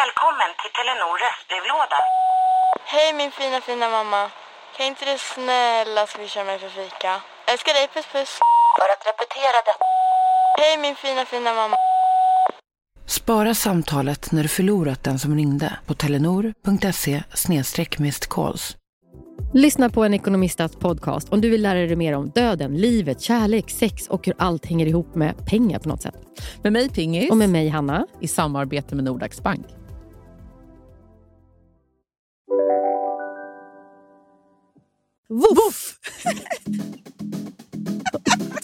Välkommen till Telenor röstbrevlåda. Hej min fina fina mamma. Kan inte du snälla swisha mig för fika? Älskar dig, puss puss. För att repetera detta. Hej min fina fina mamma. Spara samtalet när du förlorat den som ringde på telenor.se calls. Lyssna på en ekonomistats podcast om du vill lära dig mer om döden, livet, kärlek, sex och hur allt hänger ihop med pengar på något sätt. Med mig Pingis. Och med mig Hanna. I samarbete med Nordax Bank. Woof!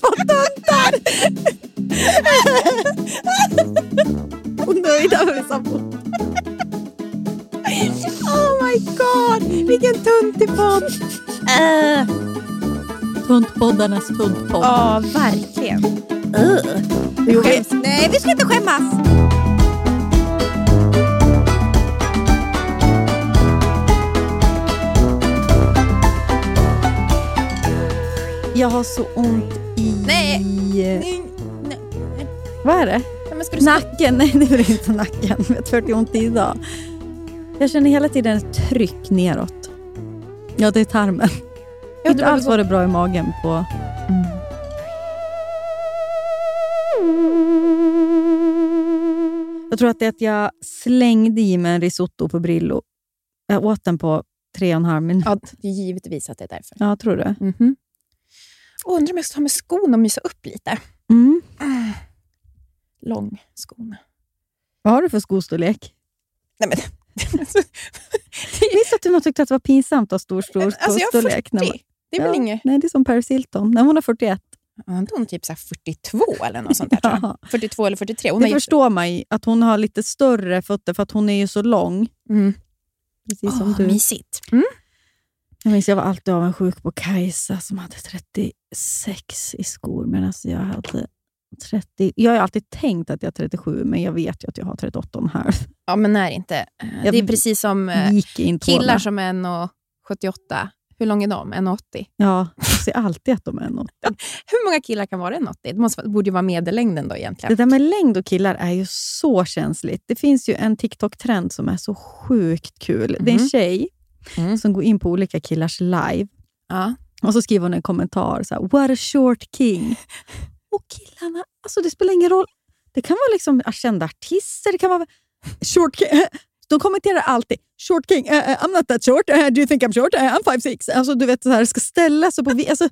Och töntar! Och nöjda med sambo. Oh my god! Vilken tuntig podd! Uh. Tuntpoddarnas tuntpodd. Ja, verkligen. Uh. Jo, Nej, vi ska inte skämmas. Jag har så ont i... Nej. Nej. Nej. Vad är det? Nej, du Nacken? Nej, det är inte nacken. Du vart det ont i idag? Jag känner hela tiden ett tryck neråt. Ja, det är tarmen. Ja, inte alls var det bra i magen på... Jag tror att det är att jag slängde i mig en risotto på Brillo. Jag åt den på tre och en halv minut. Ja, det är givetvis att det är därför. Ja, tror du? Mhm. Och undrar om jag ska ta med skon och mysa upp lite. Mm. Lång skon. Vad har du för skostorlek? Nej, men, Visst att du nog tyckte att det var pinsamt att ha stor, stor alltså jag har skostorlek? 40. när man- Det är väl Ja. inget... Nej, det är som Paris Hilton. Nej, hon har 41. Ja, Inte hon typ så här 42 eller något sånt där? Tror jag. 42 eller 43. Hon det förstår man ju, att hon har lite större fötter för att hon är ju så lång. Mm. Precis som Åh, du. Mysigt. Mm. Jag minns jag var alltid avundsjuk på Kajsa som hade 36 i skor medan jag hade 30. Jag har alltid tänkt att jag har 37, men jag vet ju att jag har 38,5. Ja, men när inte. Jag Det är precis som eh, killar som är 1,78. Hur lång är de? 1,80? Ja, jag ser alltid att de är något. Hur många killar kan vara 1,80? Det måste, borde ju vara medellängden då egentligen. Det där med längd och killar är ju så känsligt. Det finns ju en TikTok-trend som är så sjukt kul. Det är en Mhm. tjej Mm. som går in på olika killars live Ja. och så skriver hon en kommentar. Så här, What a short king. Och killarna, alltså det spelar ingen roll. Det kan vara liksom kända artister, det kan vara short king. De kommenterar alltid “short king, uh, uh, I'm not that short, uh, do you think I'm short? Uh, I'm 5'6”. Alltså, du vet, så här, ska ställa sig på... Alltså,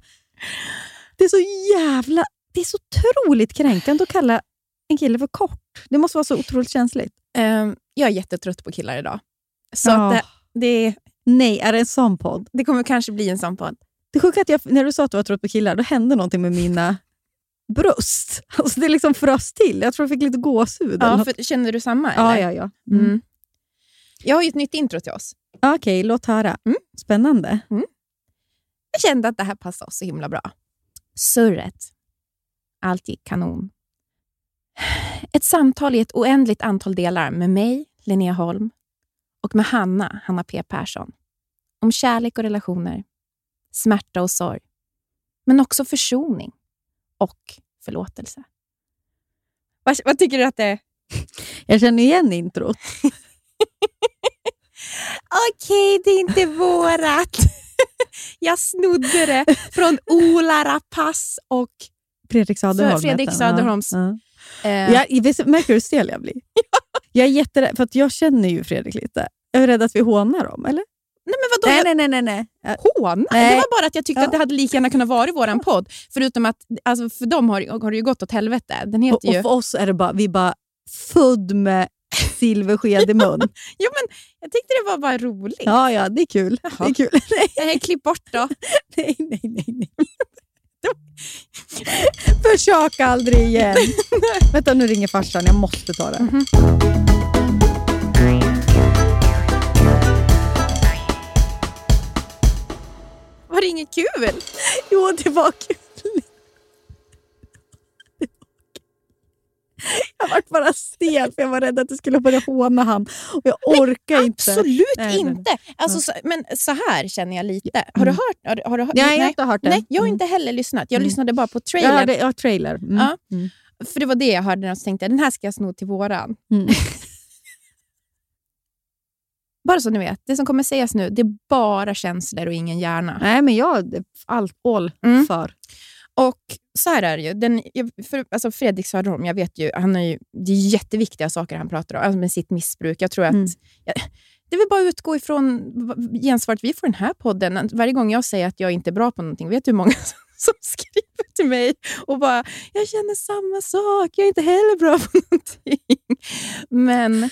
det är så jävla... Det är så otroligt kränkande att kalla en kille för kort. Det måste vara så otroligt känsligt. Ehm, jag är jättetrött på killar idag. Så att det, det, Nej, är det en sån podd? det kommer kanske bli en sån podd. Det sjuka är att jag, när du sa att du var trött på killar, då hände någonting med mina bröst. Alltså det liksom frös till. Jag tror jag fick lite gåshud. Ja, för, känner du samma? ja, eller? ja, ja. Mm. Mm. Jag har ju ett nytt intro till oss. Okej, låt höra. Mm. Spännande. Jag kände att det här passade oss så himla bra. Surret. Allt gick kanon. Ett samtal i ett oändligt antal delar med mig, Linnea Holm, och med Hanna, Hanna P Persson. Om kärlek och relationer, smärta och sorg, men också försoning och förlåtelse. Vad, vad tycker du att det är? Jag känner igen introt. Okej, det är inte vårat. Jag snodde det från Ola Rapace och... Fredrik Söderholm. Fredrik. Söderholms. Ja. Eh, Ja. Jag, visst, märker du hur stel jag blir? Jag är jätterädd, för att jag känner ju Fredrik lite. Jag är rädd att vi hånar dem, eller? Nej, men vadå? Nej, nej, nej. nej, nej. Håna? Nej. Det var bara att jag tyckte Ja. att det hade lika gärna kunnat vara i våran podd. Förutom att alltså, för dem har, har det ju gått åt helvete. Den Och, heter ju... och för oss är det bara, vi är bara född med silversked i mun. Jo, men jag tyckte det var bara roligt. Ja, ja, det är kul. Det är kul. Nej, klipp bort då. nej, nej. nej, nej. Försök aldrig igen. Vänta, nu ringer farsan. Jag måste ta det. Var det inget kul? Jo, det var kul. Jag var bara stel för jag var rädd att du skulle börja håna han. Och jag orkar inte. Absolut Nej, nej, nej. inte! Alltså, så, men så här känner jag lite. Har du Mm. hört? Har, har du hört? Nej, jag har inte hört det. Nej, jag har Mm. inte heller lyssnat. Jag Mm. lyssnade bara på Jag trailern. hörde, ja, trailer. Mm. Ja. Mm. För det var det jag hörde och så tänkte jag, den här ska jag sno till våran. Mm. Bara så ni vet, det som kommer sägas nu, det är bara känslor och ingen hjärna. Nej, men jag allt all Mm. för. Och så här är det ju. Den, för, alltså Fredrik Söderholm, jag vet ju, han har ju, det är jätteviktiga saker han pratar om, alltså med sitt missbruk. Jag tror att Mm. jag, det vill bara utgå ifrån gensvaret vi får i den här podden. Att Varje gång jag säger att jag inte är bra på någonting, vet du hur många som, skriver till mig och bara “jag känner samma sak, jag är inte heller bra på någonting”. Men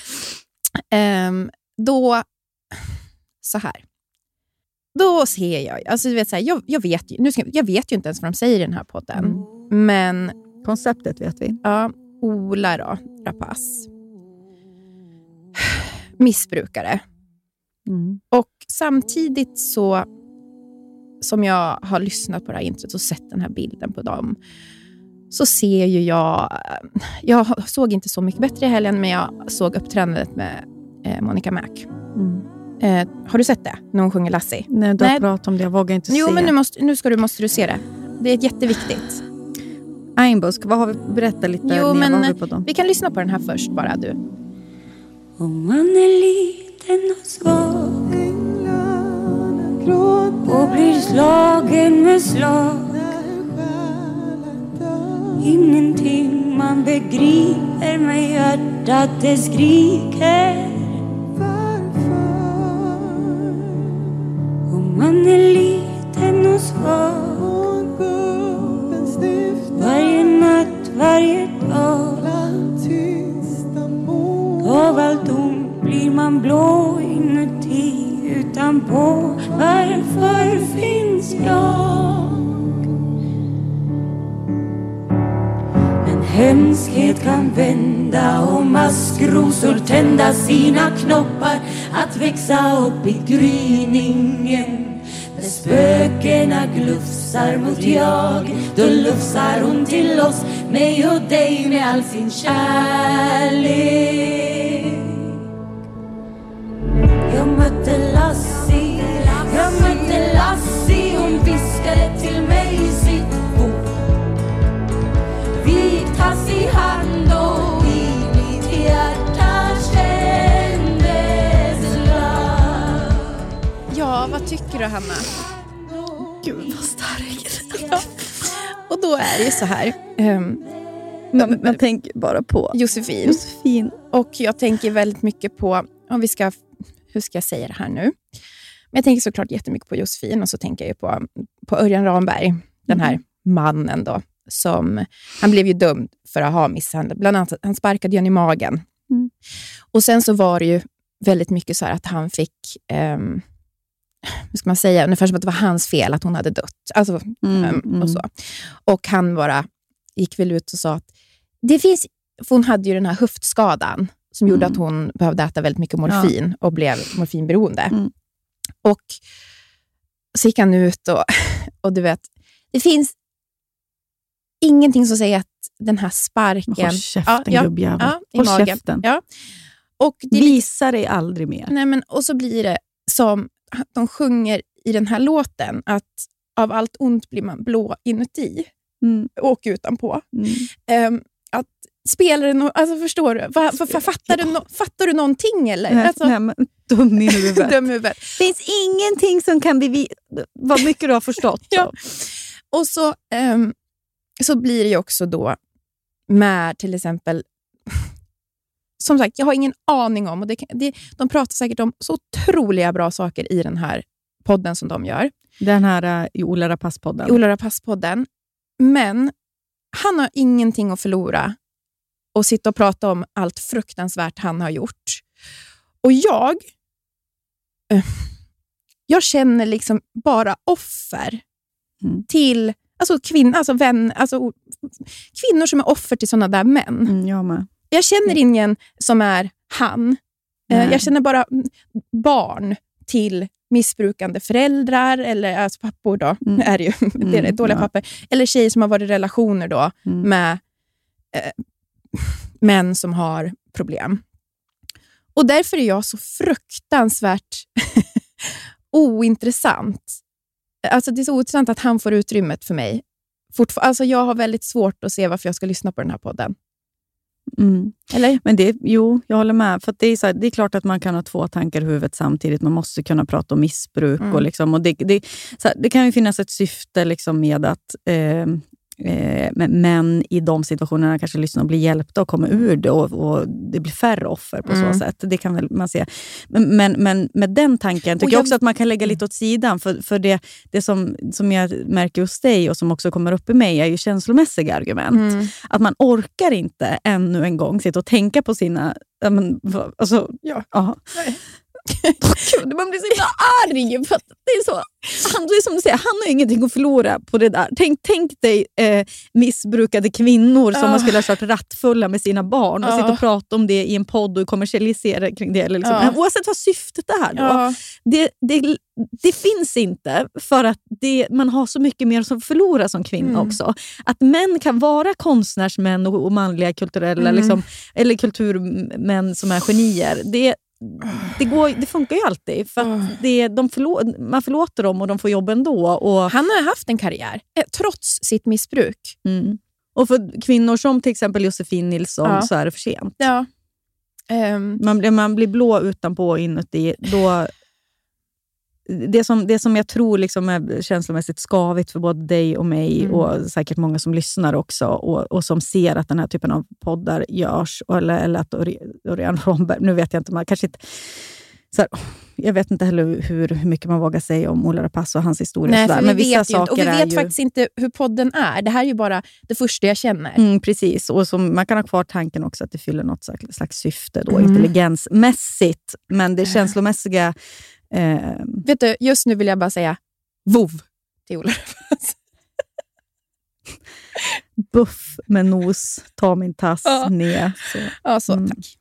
ehm, då, så här. Då ser jag, alltså du vet, så här, jag, jag, vet ju, nu ska, jag vet ju inte ens vad de säger i den här podden, men Konceptet vet vi. Ja, Ola då, Rapace. Missbrukare. Mm. Och samtidigt så som jag har lyssnat på det här introt och sett den här bilden på dem, så ser ju jag... Jag såg inte så mycket bättre i helgen, men jag såg uppträdandet med Monica Mac. Mm. Eh, har du sett det? När hon sjunger Lassie? Nej, du har Nej. pratat om det. Jag vågar inte Jo, se. men nu, måste, nu ska du, måste du se det. Det är jätteviktigt. Einbusk, vad har vi? Berätta lite. Jo, Linnea, men vad har vi på dem? vi kan lyssna på den här först bara, du. Om man är liten och svag och blir slagen med slag Ingenting man begriper men hjärtat det skriker man är liten och svag Varje natt, varje dag. Av allt ont blir man blå inuti utanpå. Varför finns jag? Men hemskhet kan vända och maskrosor tända sina knoppar. Att växa upp i gryningen spökena glufsar mot jag Då lufsar hon till oss, mig och dig med all sin kärlek Jag mötte Lassie, jag mötte Lassie Hon viskade till mig i sitt ord Vi gick tass i hand och i mitt hjärta kändes love. Ja, vad tycker du, Hanna? Gud vad stark. Och då är det ju så här. ehm, Man, man tänker bara på Josefin. Josefin. Och jag tänker väldigt mycket på, om vi ska, hur ska jag säga det här nu? Men jag tänker såklart jättemycket på Josefin och så tänker jag ju på, på Örjan Ramberg, den här mannen då, som, han blev ju dömd för att ha misshandlat, bland annat han sparkade Jan i magen. Mm. Och sen så var det ju väldigt mycket så här att han fick, um, hur ska man säga, ungefär som att det var hans fel att hon hade dött. Alltså, Mm, Ehm, mm. och, så. och han bara gick väl ut och sa att det finns... För hon hade ju den här höftskadan som gjorde Mm. att hon behövde äta väldigt mycket morfin och blev morfinberoende. Mm. Och så gick han ut och, och du vet, det finns ingenting som säger att den här sparken... Håll käften Ja, ja, gubbjävel. ja, i Håll magen. käften. Ja. Och, det Visa dig aldrig mer. nej men, och så blir det som de sjunger i den här låten, att av allt ont blir man blå inuti Mm, och utanpå. mm. Ehm, att spelar det no- alltså förstår du? Va, va, va, fattar, du no- fattar du någonting eller? Nej, Alltså, nej, men, dum i huvudet. dum i huvudet. finns ingenting som kan bevisa vad mycket du har förstått. Ja. Och så, ehm, så blir det också då med till exempel som sagt, jag har ingen aning om, och det, det, de pratar säkert om så otroliga bra saker i den här podden som de gör. Den här i Ola Rapace-podden. Ola Rapace-podden. Men han har ingenting att förlora och sitta och prata om allt fruktansvärt han har gjort. Och jag, eh, jag känner liksom bara offer Mm. till alltså kvinn, alltså vän, alltså kvinnor som är offer till sådana där män. Mm, jag med. Jag känner ingen som är han. Eh, Nej. Jag känner bara mm, barn till missbrukande föräldrar, eller alltså pappor då, Mm. är det ju. det är Mm, dåliga ja. papper. Eller tjejer som har varit i relationer då Mm. med eh, män som har problem. Och Därför är jag så fruktansvärt ointressant. Alltså Det är så ointressant att han får utrymmet för mig. Fortfar- alltså jag har väldigt svårt att se varför jag ska lyssna på den här podden. Mm. Eller? Men det, jo, jag håller med. För det, är så här, det är klart att man kan ha två tankar i huvudet samtidigt. Man måste kunna prata om missbruk. Mm. Och liksom, och det, det, så här, det kan ju finnas ett syfte liksom med att eh, men- män i de situationerna kanske lyssnar och blir hjälpta och kommer ur det och, och det blir färre offer på Mm. så sätt. Det kan väl man se. Men, men, men med den tanken tycker jag jag- också att man kan lägga lite åt sidan. För, för det, det som, som jag märker hos dig och som också kommer upp i mig är ju känslomässiga argument. Mm. Att man orkar inte ännu en gång sitta och tänka på sina... Men, alltså, Ja. ja. Gud, man blir så himla arg. För det är så. Han, det är som du säger, han har ingenting att förlora på det där. Tänk, tänk dig eh, missbrukade kvinnor som Ja. man skulle ha kört rattfulla med sina barn och Ja. sitta och prata om det i en podd och kommersialisera kring det. Eller liksom. Ja. Oavsett vad syftet är då. Ja. Det, det, det finns inte för att det, man har så mycket mer som förlora som kvinna Mm. också. Att män kan vara konstnärsmän och, och manliga kulturella, Mm. liksom, eller kulturmän som är genier. Det, det, går, det funkar ju alltid. För Ah. det, de förlå, man förlåter dem och de får jobb ändå. Och, Han har haft en karriär, eh, trots sitt missbruk. mm. och för kvinnor som till exempel Josefin Nilsson Ja. så är det för sent. Ja. Ehm, Man blir, man blir blå utanpå och inuti. Då, det, som, det som jag tror liksom är känslomässigt skavigt för både dig och mig Mm. och säkert många som lyssnar också och, och som ser att den här typen av poddar görs. Eller, eller att Oriana Romberg, nu vet jag inte, man kanske inte... Så här, jag vet inte heller hur, hur mycket man vågar säga om Ola Rapace och hans historia. nej, sådär. för Men vi vissa vet inte. Och vi saker vet ju... faktiskt inte hur podden är. Det här är ju bara det första jag känner. Mm, precis, och som, man kan ha kvar tanken också att det fyller något slags, slags syfte då, Mm. intelligensmässigt. Men det känslomässiga... Eh, Vet du, just nu vill jag bara säga vov till Ola buff med nos, ta min tass Ja. ner. Så. Ja, så Mm. tack.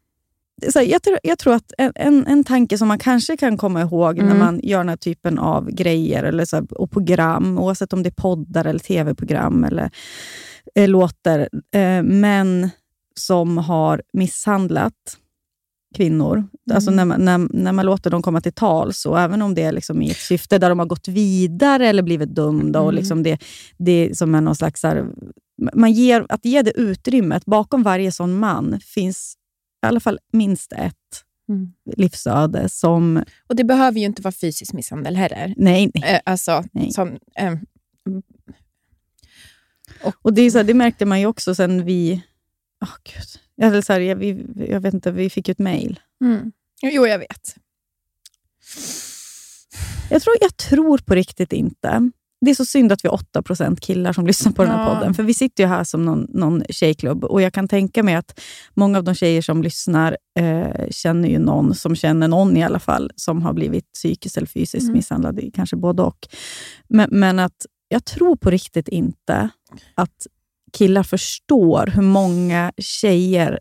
Så här, jag, tror, jag tror att en, en, en tanke som man kanske kan komma ihåg när Mm. man gör den här typen av grejer eller så här, och program, oavsett om det är poddar eller tv-program eller eh, låter, eh, män som har misshandlat kvinnor. Alltså när man, när, när man låter dem komma till tals, och även om det är liksom i ett syfte där de har gått vidare eller blivit dömda. Och Mm. liksom det, det som är någon slags... här, man ger, att ge det utrymmet. Bakom varje sån man finns i alla fall minst ett Mm. livsöde som... Och det behöver ju inte vara fysisk misshandel heller. Nej, nej. Eh, alltså, Nej. som, ehm, Och det, är så här, det märkte man ju också sen vi... Oh, Gud. Eller så här, jag, vi, jag vet inte, vi fick ju ett mejl. mm. Jo, jag vet. Jag tror, jag tror på riktigt inte. Det är så synd att vi är 8 killar som lyssnar på den här Ja. podden. För vi sitter ju här som någon, någon tjejklubb och jag kan tänka mig att många av de tjejer som lyssnar eh, känner ju någon som känner någon i alla fall som har blivit psykiskt eller fysiskt Mm. misshandlad. Kanske både och. Men, men att jag tror på riktigt inte att killar förstår hur många tjejer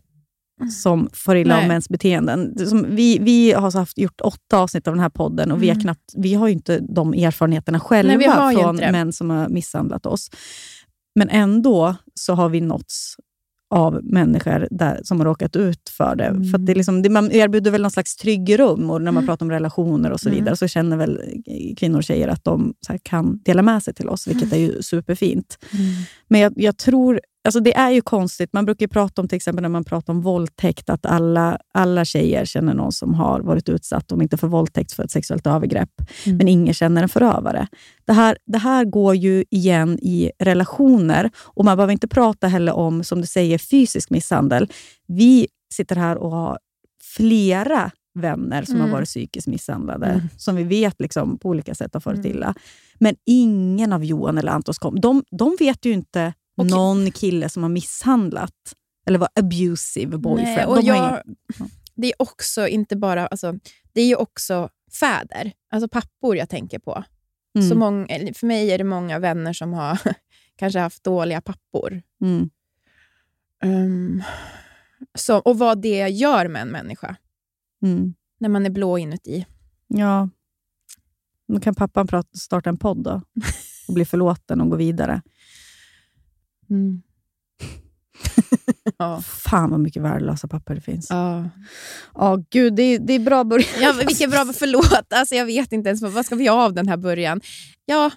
som får illa av mäns beteenden. Som vi, vi har så haft, gjort åtta avsnitt av den här podden och vi, har Mm. knappt, vi har ju inte de erfarenheterna själva Nej, vi från män som har misshandlat oss. Men ändå så har vi nåtts av människor där, som har råkat ut för det. Mm. För det är liksom, det, man erbjuder väl någon slags trygg rum och när man Mm. pratar om relationer och så Mm. vidare så känner väl kvinnor och tjejer att de kan dela med sig till oss, vilket Mm. är ju superfint. Men jag, jag tror, alltså det är ju konstigt. Man brukar prata om, till exempel när man pratar om våldtäkt, att alla, alla tjejer känner någon som har varit utsatt, om inte för våldtäkt, för ett sexuellt övergrepp. Mm. Men ingen känner en förövare. Det här, det här går ju igen i relationer och man behöver inte prata heller om, som du säger, fysisk misshandel. Vi sitter här och har flera vänner som Mm. har varit psykiskt misshandlade, Mm. som vi vet liksom på olika sätt har farit Mm. illa. Men ingen av Johan eller Antons kom. De, de vet ju inte Och- någon kille som har misshandlat eller var abusive boyfriend. Nej, och de jag, ingen- det är också inte bara... Alltså, det är ju också fäder, alltså pappor jag tänker på. Mm. Så många, för mig är det många vänner som har kanske haft dåliga pappor. Mm. Um, så, och vad det gör med en människa Mm. när man är blå inuti. Ja. Då kan pappan prata, starta en podd då och bli förlåten och gå vidare. ja. Fan vad mycket värdelösa papper det finns. Ja. Ja, gud, det är, det är bra början. Ja, vilken bra förlåt. Alltså, jag vet inte ens vad ska vi ha av den här början. Ja,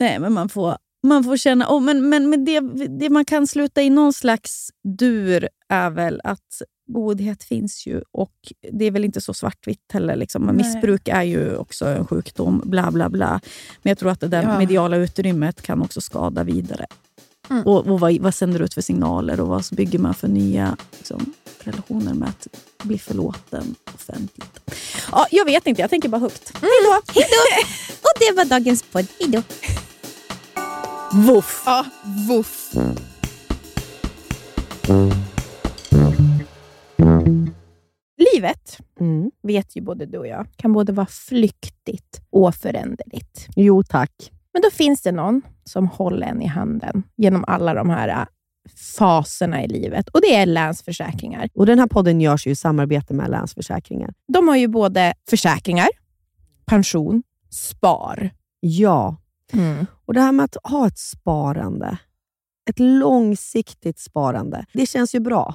Nej, men man får man får känna... Oh, men men, men det, det man kan sluta i någon slags dur är väl att godhet finns ju och det är väl inte så svartvitt heller. Liksom. Nej. Missbruk är ju också en sjukdom, bla bla bla. Men jag tror att det där Ja. mediala utrymmet kan också skada vidare. Mm. Och, och vad, vad sänder du ut för signaler och vad bygger man för nya liksom, relationer med att bli förlåten offentligt? Ja, jag vet inte, jag tänker bara högt. Hej då! Och det var dagens podd. Hej då! Voff! Ja, voff. Livet, Mm. vet ju både du och jag, kan både vara flyktigt och föränderligt. Jo tack. Men då finns det någon som håller en i handen genom alla de här äh, faserna i livet. Och det är Länsförsäkringar. Och Den här podden görs ju i samarbete med Länsförsäkringar. De har ju både försäkringar, pension, spar. Ja, och det här med att ha ett sparande. Ett långsiktigt sparande. Det känns ju bra.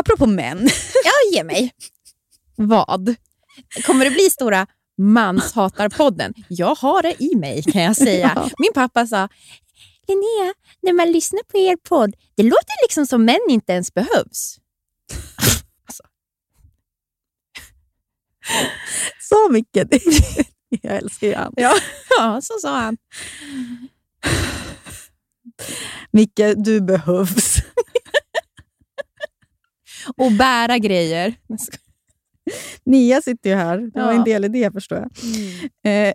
Apropå män. Ja, ge mig. Vad? Kommer det bli stora manshatarpodden? Jag har det i mig kan jag säga. Ja. Min pappa sa, Linnea, när man lyssnar på er podd, det låter liksom som män inte ens behövs. alltså. Så mycket. jag älskar ju han. ja, ja, så sa han. Micke, du behövs. Och bära grejer. Nia sitter ju här. Det var Ja. en del i det förstår jag. Eh,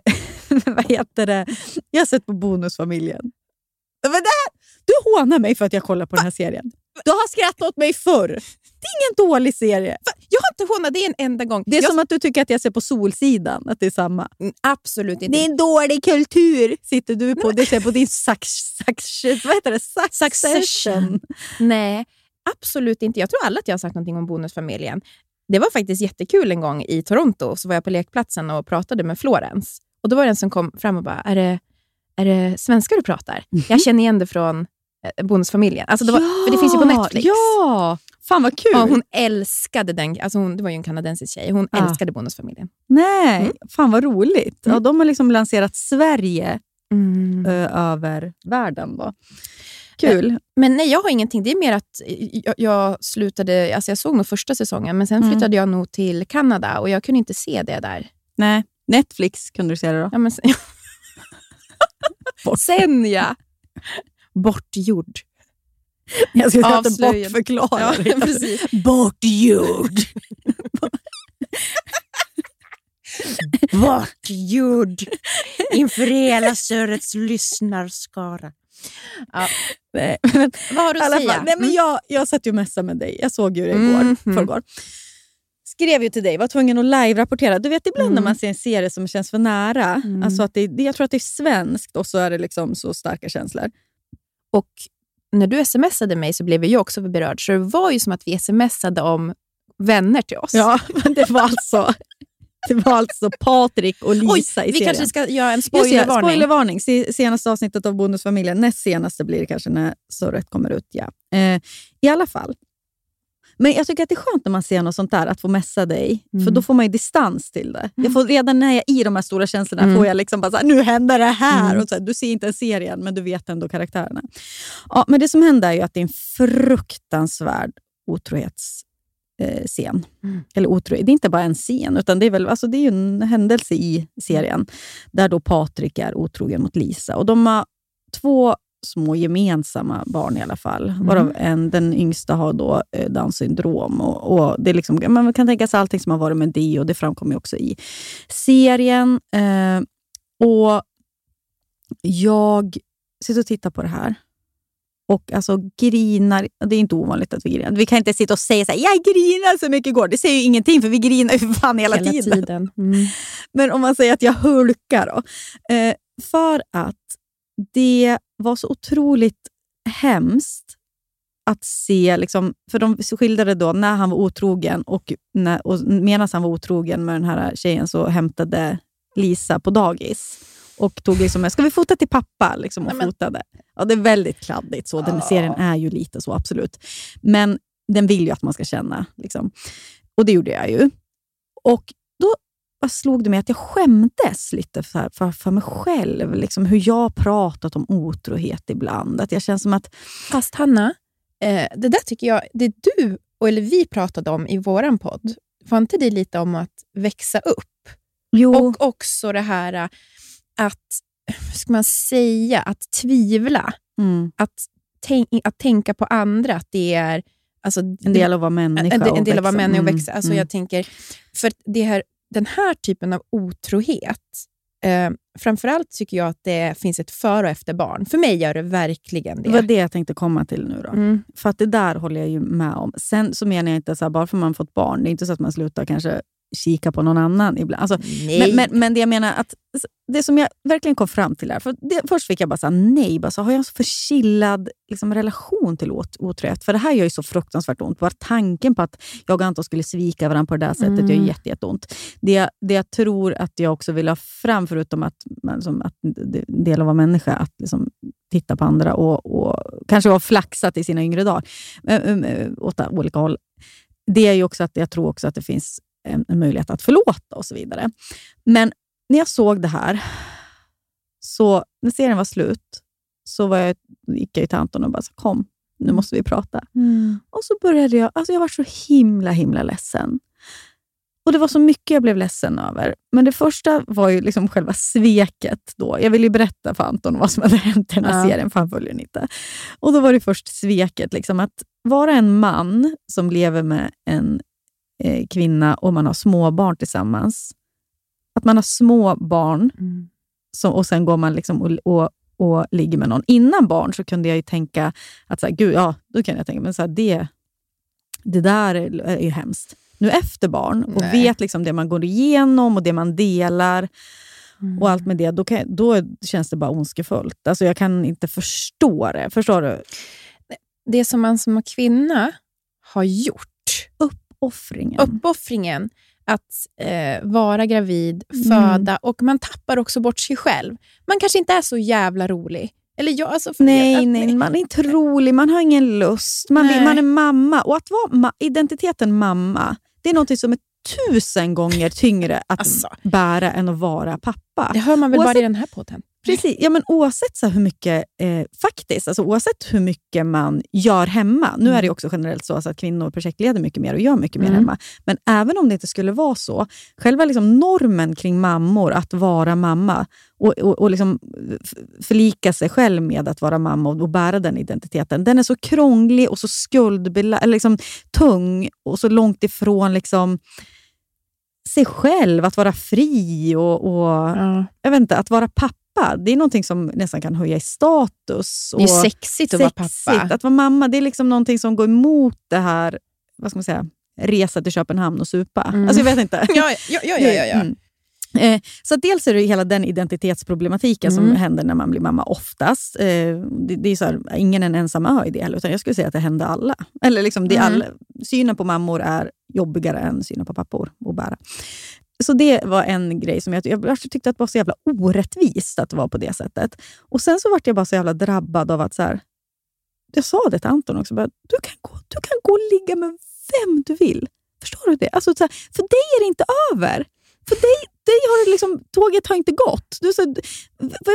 vad heter det? Jag har sett på Bonusfamiljen. Men det här, du hånar mig för att jag kollar på den här serien. Du har skrattat åt mig förr. Det är ingen dålig serie. Jag har inte hånat det en enda gång. Det är jag, som att du tycker att jag ser på Solsidan, att det är samma. Mm, Absolut inte. Det är en dålig kultur, sitter du på. Det ser på din sax, sax, vad heter det? Succession. Nej, absolut inte. Jag tror aldrig att jag har sagt någonting om Bonusfamiljen. Det var faktiskt jättekul en gång i Toronto. Så var jag på lekplatsen och pratade med Florence. Och Då var det en som kom fram och bara, är det, är det svenska du pratar? Jag känner igen det från eh, Bonusfamiljen. Alltså det, var, för det finns ju på Netflix. Ja! Fan vad kul! Ja, hon älskade den. Alltså hon, det var ju en kanadensisk tjej. Hon Ja. älskade Bonusfamiljen. Nej, Mm. fan vad roligt. Ja, Mm. de har liksom lanserat Sverige ö, över världen. Då. Kul. Men nej, jag har ingenting. Det är mer att jag, jag slutade... Alltså jag såg nog första säsongen, men sen Mm. flyttade jag nog till Kanada och jag kunde inte se det där. Nej, Netflix kunde du se det då? Ja, men sen, sen ja! Bortgjord. Jag ska inte Avslöjad. bortförklara Ja, det. precis. Bortgjord. Bortgjord inför hela Sörets lyssnarskara. Ja. Nej, men, Vad har du att säga? fall, nej, men Mm. jag, jag satt ju och messade med dig. Jag såg ju det igår, Mhm. förrgår. Skrev ju till dig, var tvungen att live-rapportera. Du vet ibland Mm. när man ser en serie som känns för nära. Mm. Alltså att det- jag tror att det är svenskt och så är det liksom så starka känslor. Och när du smsade mig så blev jag också berörd. Så det var ju som att vi smsade om vänner till oss. Ja, men det var alltså, det var alltså Patrik och Lisa Oj, i vi serien. kanske ska göra en spoilervarning. spoilervarning. Se- Senaste avsnittet av Bonusfamiljen. Näst senaste blir det kanske när surret kommer ut. Ja. Eh, I alla fall. Men jag tycker att det är skönt när man ser något sånt där, att få messa dig. För Mm. då får man ju distans till det. Jag får, redan när jag är i de här stora känslorna Mm. får jag liksom bara så här, nu händer det här. Mm. Och så här, du ser inte ens serien, men du vet ändå karaktärerna. Ja, men det som händer är att det är en fruktansvärd otrohetsscen. Eh, scen. Mm. Eller otro, det är inte bara en scen, utan det är, väl, alltså det är en händelse i serien där då Patrik är otrogen mot Lisa. Och De har två små gemensamma barn i alla fall. Varav en, den yngsta har då eh, Downs syndrom. Och, och det är liksom, man kan tänka sig allting som har varit med det och det framkommer också i serien. Eh, och Jag sitter och tittar på det här och alltså grinar. Det är inte ovanligt att vi grinar. Vi kan inte sitta och säga så här, jag grinar så mycket igår. Det säger ju ingenting, för vi grinar ju fan hela, Hela tiden. tiden. Mm. Men om man säger att jag hulkar då. Eh, för att det var så otroligt hemskt att se, liksom, för de skildrade då när han var otrogen och, när, och medan han var otrogen med den här tjejen så hämtade Lisa på dagis och tog liksom, ska vi fota till pappa? Liksom, och Nej, fotade. Ja, det är väldigt kladdigt. Så. Den serien är ju lite så, absolut. Men den vill ju att man ska känna. Liksom. Och det gjorde jag ju. Och då bara slog det mig att jag skämdes lite för, för, för mig själv. Liksom, hur jag pratat om otrohet ibland. Att jag känner som att... Fast Hanna, eh, det där tycker jag, det du och eller vi pratade om i våran podd, var inte det lite om att växa upp? Jo, Och också det här att, ska man säga, att tvivla. mm, Att, tänk, att tänka på andra, att det är... Alltså, en del av att vara människa. en, del- och en del av att vara växa. människa och Mm, växa. Alltså mm. jag tänker, för det här, den här typen av otrohet, eh, framförallt tycker jag att det finns ett före och efter barn. För mig gör det verkligen Det var det. det jag tänkte komma till nu. Då. Mm. För att det där håller jag ju med om. Sen så menar jag inte så här, bara för man fått barn, det är inte så att man slutar kanske kika på någon annan ibland. Alltså, Nej. men, men, men det jag menar, att det som jag verkligen kom fram till här, för det, först fick jag bara säga nej, bara så, har jag en så förkillad liksom, relation till ot- otrohet? För det här gör ju så fruktansvärt ont. Bara tanken på att jag och Anton skulle svika varandra på det där sättet Mm. gör jätte, jätteont. Det, det jag tror att jag också vill ha fram, förutom att, man, som, att del av vara människa, att liksom, titta på andra och, och kanske ha flaxat i sina yngre dagar åt olika håll. Det är ju också att jag tror också att det finns en, en möjlighet att förlåta och så vidare. Men när jag såg det här, så när serien var slut, så var jag, gick jag till Anton och bara så, kom, nu måste vi prata. Mm. Och så började jag, alltså jag var så himla himla ledsen. Och Det var så mycket jag blev ledsen över. Men det första var ju liksom själva sveket. då. Jag ville ju berätta för Anton vad som hade hänt i den här Ja. serien, för han följer den inte. Och Då var det först sveket. Liksom, att vara en man som lever med en eh, kvinna och man har små barn tillsammans. Att man har små barn Mm. som, och sen går man liksom och, och, och ligger med någon. Innan barn så kunde jag ju tänka att så här, gud, ja, då kan jag tänka, men så här, det, det där är, är ju hemskt. Nu efter barn och Nej. vet liksom det man går igenom och det man delar Mm. och allt med det, då, kan, då känns det bara ondskefullt. Alltså jag kan inte förstå det. Förstår du? Det som man som kvinna har gjort, Offringen. Uppoffringen att eh, vara gravid, Mm. föda och man tappar också bort sig själv. Man kanske inte är så jävla rolig Eller jag, alltså, för Nej, att- nej, man är inte rolig, man har ingen lust, man, Nej. man är mamma. Och att vara ma- identiteten mamma, det är något som är tusen gånger tyngre att Alltså. bära än att vara pappa. Det hör man väl bara Oavsett- i den här podden? Precis. Ja, men oavsett så hur mycket, eh, faktiskt, alltså oavsett hur mycket man gör hemma. Nu är det ju också generellt så att kvinnor projektleder mycket mer och gör mycket mer Mm. hemma. Men även om det inte skulle vara så, själva liksom normen kring mammor, att vara mamma och, och, och liksom förlika sig själv med att vara mamma och, och bära den identiteten, den är så krånglig och så liksom tung och så långt ifrån liksom sig själv, att vara fri och, och Ja. jag vet inte, att vara pappa, det är någonting som nästan kan höja i status. Det är och sexigt att vara sexigt. pappa. Att vara mamma, det är liksom någonting som går emot det här, vad ska man säga, resa till Köpenhamn och supa. Mm. Alltså jag vet inte. Ja, ja, ja, ja, ja. Mm. Eh, så dels är det hela den identitetsproblematiken som Mm. händer när man blir mamma oftast. Eh, det, det är så här, ingen är en ensam ö i det heller, utan jag skulle säga att det händer alla. Eller liksom det Mm. alla. Synen på mammor är jobbigare än synen på pappor att bära. Så det var en grej som jag, jag tyckte att det var så jävla orättvist att det var på det sättet. Och Sen så vart jag bara så jävla drabbad av att så här, jag sa det till Anton också, bara, du, kan gå, du kan gå och ligga med vem du vill. Förstår du det? Alltså, så här, för dig är det inte över. För dig, dig har det liksom, tåget har inte gått. Du, så,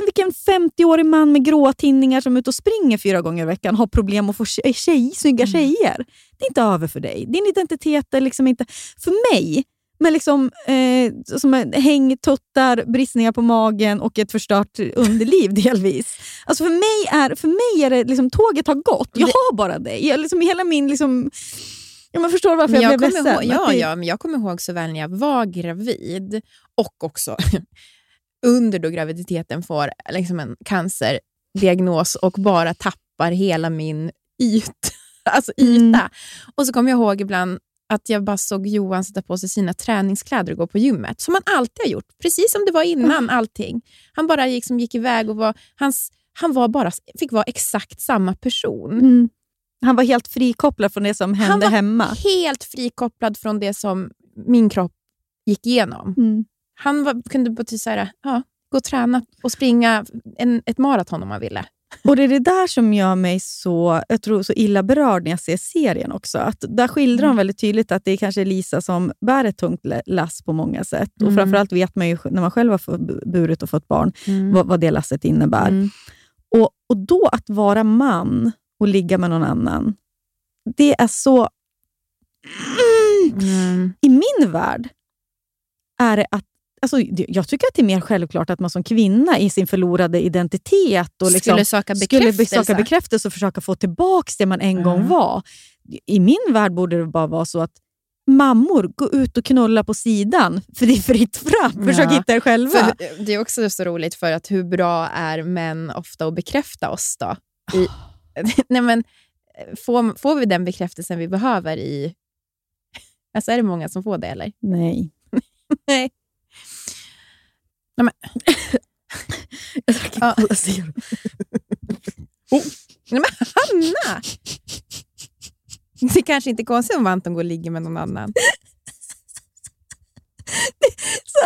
vilken 50-årig man med gråa tinningar som är ute och springer fyra gånger i veckan har problem att få tjej, tjej, snygga tjejer. Det är inte över för dig. Din identitet är liksom inte... För mig, med liksom, eh, som är häng, tuttar, bristningar på magen och ett förstört underliv delvis. Alltså för mig är, för mig är det liksom, tåget har gått. Jag har bara dig. Jag, liksom, hela min... Liksom, ja, man förstår varför Men jag, jag, blev ledsen. ihåg, ja, det- ja, men jag kommer ihåg så väl när jag var gravid och också under då graviditeten får liksom en cancerdiagnos och bara tappar hela min yt, alltså yta. Mm. Och så kommer jag ihåg ibland att jag bara såg Johan sätta på sig sina träningskläder och gå på gymmet, som han alltid har gjort, precis som det var innan allting. Han bara gick, som gick iväg och var, hans, han var bara, fick vara exakt samma person. Mm. Han var helt frikopplad från det som Han hände var hemma. helt frikopplad från det som min kropp gick igenom. Mm. Han var, kunde bara typ så här, ja, gå och träna och springa en, ett maraton om han ville. Och Det är det där som gör mig så, jag tror, så illa berörd när jag ser serien också. Att där skildrar Mm. de väldigt tydligt att det är kanske Lisa som bär ett tungt lass på många sätt. Och Mm. Framförallt vet man ju när man själv har burit och fått barn vad, vad det lasset innebär. Mm. Och, och då att vara man och ligga med någon annan, det är så... Mm. I min värld är det att Alltså, jag tycker att det är mer självklart att man som kvinna i sin förlorade identitet och liksom, Skulle söka skulle bekräftelse. söka bekräftelse och försöka få tillbaka det man en gång Mm. var. I min värld borde det bara vara så att mammor, gå ut och knulla på sidan, för det är fritt fram. Försök Ja. hitta er själva. För det är också så roligt för att hur bra är män ofta att bekräfta oss då? I, nej men, får, får vi den bekräftelsen vi behöver i... Alltså är det många som får det eller? Nej. Nej. Nej, men, Jag drack Ja. Cola Zero. nej men Hanna! Det kanske inte är konstigt om Anton går och ligger med någon annan. Så,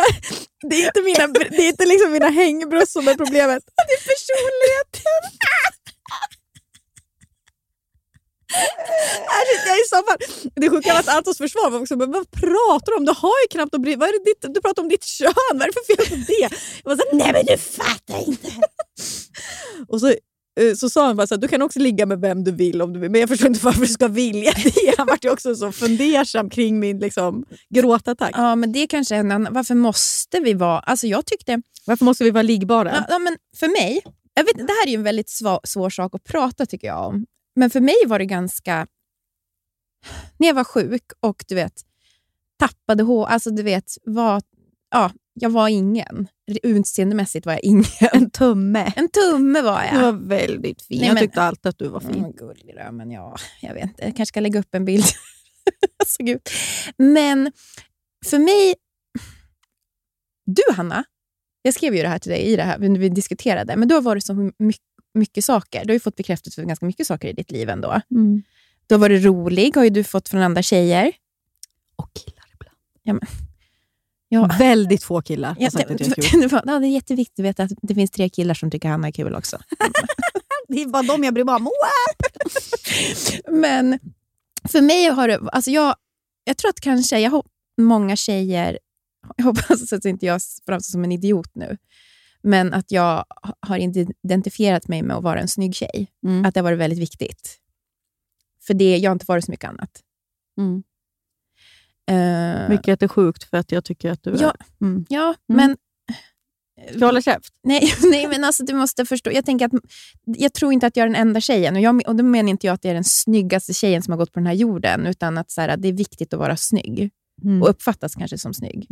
det är inte mina, det är inte liksom mina hängbröst som är problemet. Det är personligheten. Jag är i så fall, det sjuka var att Antons försvar var också, men vad pratar du om? Du har ju knappt att bry vad är ditt, Du pratar om ditt kön, vad är det för fel på det? Jag var så, här, nej men du fattar inte. Och så, eh, så sa han bara så här, du kan också ligga med vem du vill om du vill, men jag förstår inte varför du ska vilja det. Han vart ju också så fundersam kring min liksom, gråtattack. Ja, men det kanske är en annan... Varför måste vi vara... Alltså jag tyckte... Varför måste vi vara liggbara? Ja, ja, men för mig, jag vet, det här är en väldigt svår, svår sak att prata tycker jag om. Men för mig var det ganska... När jag var sjuk och du vet, tappade hår, alltså du vet, var, ja, jag var ingen. Utseendemässigt var jag ingen. En tumme. En tumme var Du jag. var väldigt fin. Nej, jag men- tyckte alltid att du var fin. Mm, gullig då, men ja, jag vet inte. Jag kanske ska lägga upp en bild. så gud. Men för mig... Du, Hanna, jag skrev ju det här till dig i det här, när vi diskuterade, men då var det så mycket, mycket saker. Du har ju fått bekräftelse för ganska mycket saker i ditt liv ändå. Mm. Du har varit rolig, har ju du fått från andra tjejer. Och killar ibland. Ja, men, ja, Väldigt få killar ja, det, det, var- ja, det är jätteviktigt att veta att det finns tre killar som tycker Hanna är kul också. det är bara de jag bryr mig om. Men för mig har det... Alltså jag, jag tror att kanske... Jag hop, många tjejer... Jag hoppas att inte jag framstår som en idiot nu. Men att jag har identifierat mig med att vara en snygg tjej. Mm. Att det har varit väldigt viktigt. För det, jag har inte varit så mycket annat. Mm. Eh, Vilket är sjukt för att jag tycker att du är... Ja, Mm. ja Mm. men... Ska jag hålla käft? Nej, nej, men alltså, du måste förstå. Jag, tänker att, jag tror inte att jag är den enda tjejen. Och, jag, och då menar inte jag att jag är den snyggaste tjejen som har gått på den här jorden, utan att så här, det är viktigt att vara snygg Mm. och uppfattas kanske som snygg.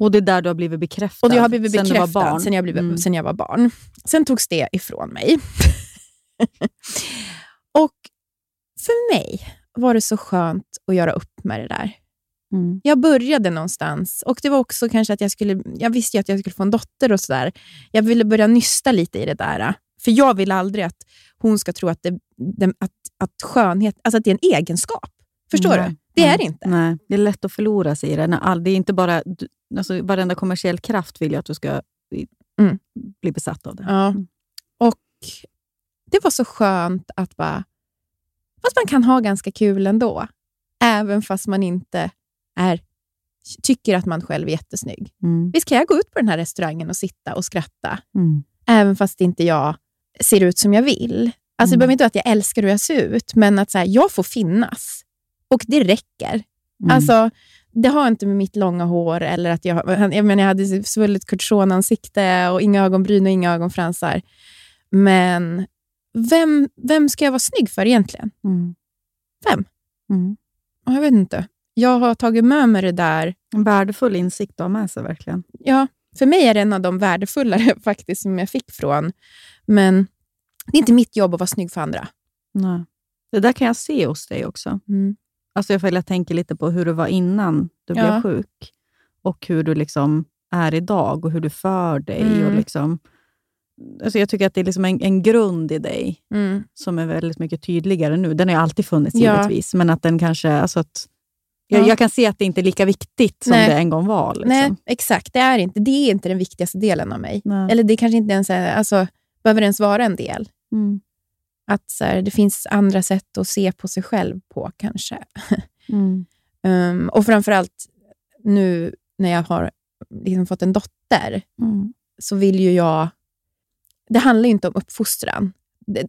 Mm. Och det är där du har blivit bekräftad? Och jag har blivit sen bekräftad du var barn. Sen, jag blivit, Mm. sen jag var barn. Sen togs det ifrån mig. och för mig var det så skönt att göra upp med det där. Mm. Jag började någonstans och det var också kanske att jag skulle, jag visste ju att jag skulle få en dotter och sådär. Jag ville börja nysta lite i det där. För jag vill aldrig att hon ska tro att, det, att, att skönhet alltså att det är en egenskap. Förstår Nej. du? Det är Nej. det inte. Nej, det är lätt att förlora sig i det. När all, det är inte bara, alltså, varenda kommersiell kraft vill jag att du ska Mm. bli besatt av det. Ja. Mm. Och det var så skönt att bara... Fast man kan ha ganska kul ändå. Även fast man inte är, tycker att man själv är jättesnygg. Mm. Visst kan jag gå ut på den här restaurangen och sitta och skratta, Mm. även fast inte jag ser ut som jag vill. Alltså, Det Mm. behöver inte vara att jag älskar hur jag ser ut, men att så här, jag får finnas. Och det räcker. Mm. Alltså, det har inte med mitt långa hår eller att jag, jag, menar, jag hade svullet Kurt ansikte och inga ögonbryn och inga ögonfransar. Men vem, vem ska jag vara snygg för egentligen? Mm. Vem? Mm. Jag vet inte. Jag har tagit med mig det där. En värdefull insikt att ha med sig verkligen. Ja, för mig är det en av de värdefullare faktiskt som jag fick från. Men det är inte mitt jobb att vara snygg för andra. Nej. Det där kan jag se hos dig också. Mm. Alltså jag, jag tänker lite på hur du var innan du Ja. blev sjuk och hur du liksom är idag och hur du för dig. Mm. Och liksom, alltså jag tycker att det är liksom en, en grund i dig Mm. som är väldigt mycket tydligare nu. Den har ju alltid funnits Ja. givetvis, men att den kanske... Alltså att, jag, Ja. jag kan se att det inte är lika viktigt som Nej. det en gång var. Liksom. Nej, exakt. Det är, inte, det är inte den viktigaste delen av mig. Nej. Eller det kanske inte ens är, alltså, behöver ens vara en del. Mm. Att så här, det finns andra sätt att se på sig själv på kanske. Mm. Um, och framförallt nu när jag har liksom fått en dotter, Mm. så vill ju jag... Det handlar ju inte om uppfostran.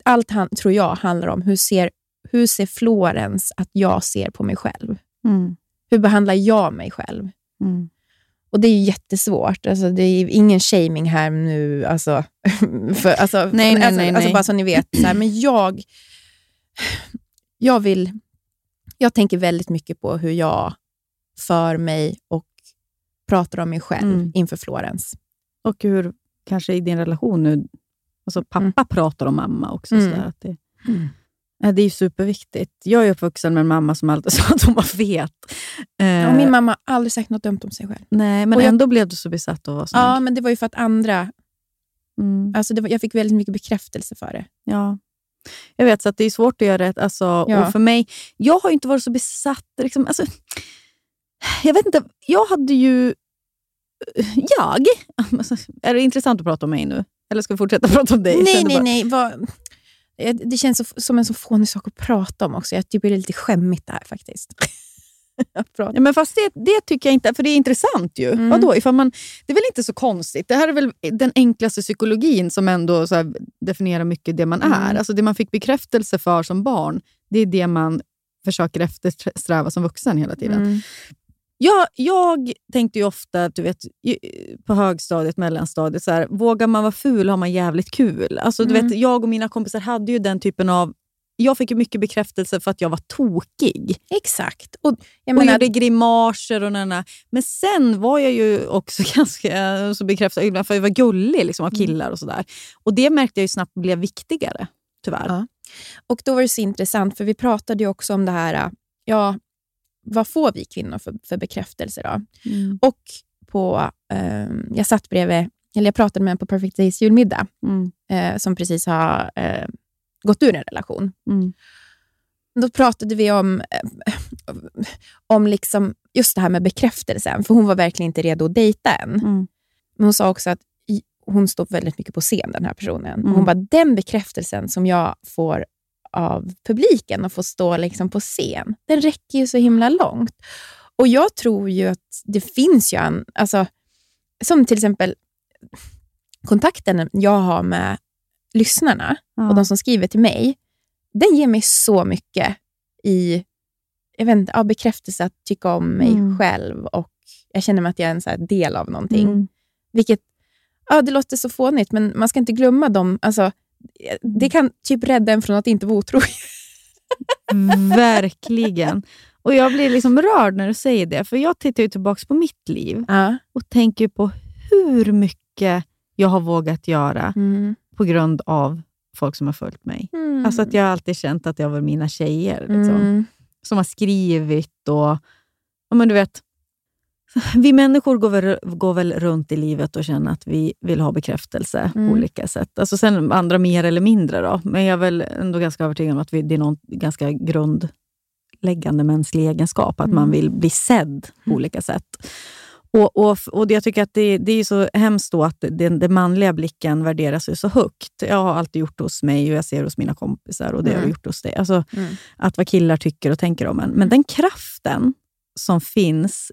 Allt han, tror jag handlar om hur ser, hur ser Florens att jag ser på mig själv? Mm. Hur behandlar jag mig själv? Mm. Och det är ju jättesvårt. Alltså, det är ingen shaming här nu. Alltså, för, alltså, Nej, nej, alltså, nej, alltså nej. bara så ni vet. Så här, men jag, jag vill... Jag tänker väldigt mycket på hur jag för mig och pratar om mig själv Mm. inför Florens. Och hur kanske i din relation nu, alltså pappa pratar om mamma också. Mm. Sådär, att det, Ja, det är ju superviktigt. Jag är uppvuxen med en mamma som alltid sa att hon var fet. Eh, Och min mamma har aldrig sagt något dumt om sig själv. nej, men och jag- ändå blev du så besatt av att vara snygg. Ja, men det var ju för att andra... Mm. Alltså var, jag fick väldigt mycket bekräftelse för det. Ja. Jag vet, så att det är svårt att göra rätt. Alltså, Ja. och för mig, jag har inte varit så besatt. Liksom, alltså, jag vet inte, jag hade ju... Jag? Alltså, är det intressant att prata om mig nu? Eller ska vi fortsätta prata om dig? Jag Nej, nej, nej. Vad, Eh, det känns så, som en så fånig sak att prata om också. Jag tycker det är lite skämmigt det här faktiskt. Att prata. Ja, men fast det, det tycker jag inte, för det är intressant ju. Mm. Vadå? Ifall man, det är väl inte så konstigt? Det här är väl den enklaste psykologin som ändå definierar mycket det man Mm. är. Alltså det man fick bekräftelse för som barn, det är det man försöker eftersträva som vuxen hela tiden. Mm. Jag, jag tänkte ju ofta, du vet, på högstadiet, mellanstadiet, så här, vågar man vara ful har man jävligt kul. Alltså, du Mm. vet, jag och mina kompisar hade ju den typen av... Jag fick ju mycket bekräftelse för att jag var tokig. Exakt. Och, jag och menar, gjorde grimaser och nana. Men sen var jag ju också ganska så bekräftad för att jag var gullig liksom, Mm. av killar och sådär. Och det märkte jag ju snabbt blev viktigare, tyvärr. Ja. Och då var det så intressant, för vi pratade ju också om det här, ja, vad får vi kvinnor för, för bekräftelse då? Mm. Och på, ehm, jag satt bredvid, eller jag pratade med en på Perfect Days julmiddag, Mm. eh, som precis har eh, gått ur en relation. Mm. Då pratade vi om, eh, om liksom just det här med bekräftelsen, för hon var verkligen inte redo att dejta än. Mm. Men hon sa också att hon står väldigt mycket på scen, den här personen. Mm. Hon bara, den bekräftelsen som jag får av publiken och få stå liksom på scen, den räcker ju så himla långt. Och jag tror ju att det finns ju en, alltså, som till exempel kontakten jag har med lyssnarna Ja. och de som skriver till mig, den ger mig så mycket i jag vet inte, ja, bekräftelse att tycka om mig Mm. själv och jag känner mig att jag är en så del av någonting. Mm. Vilket, ja, det låter så fånigt, men man ska inte glömma dem. Alltså, det kan typ rädda en från att inte vara otrogen. Verkligen. Och Jag blir liksom rörd när du säger det, för jag tittar ju tillbaka på mitt liv Ja. och tänker på hur mycket jag har vågat göra Mm. på grund av folk som har följt mig. Mm. Alltså att jag har alltid känt att jag var mina tjejer liksom, Mm. som har skrivit och... Ja, men du vet, vi människor går väl, går väl runt i livet och känner att vi vill ha bekräftelse Mm. på olika sätt. Alltså sen andra mer eller mindre, då. men jag är väl ändå ganska övertygad om att vi, det är någon ganska grundläggande mänsklig egenskap, att man Mm. vill bli sedd på olika sätt. Och, och, och det- Jag tycker att det, det är så hemskt att den, den manliga blicken värderas så högt. Jag har alltid gjort det hos mig och jag ser hos mina kompisar och det har jag Mm. gjort hos dig. Alltså, Mm. att vad killar tycker och tänker om en. Men den kraften som finns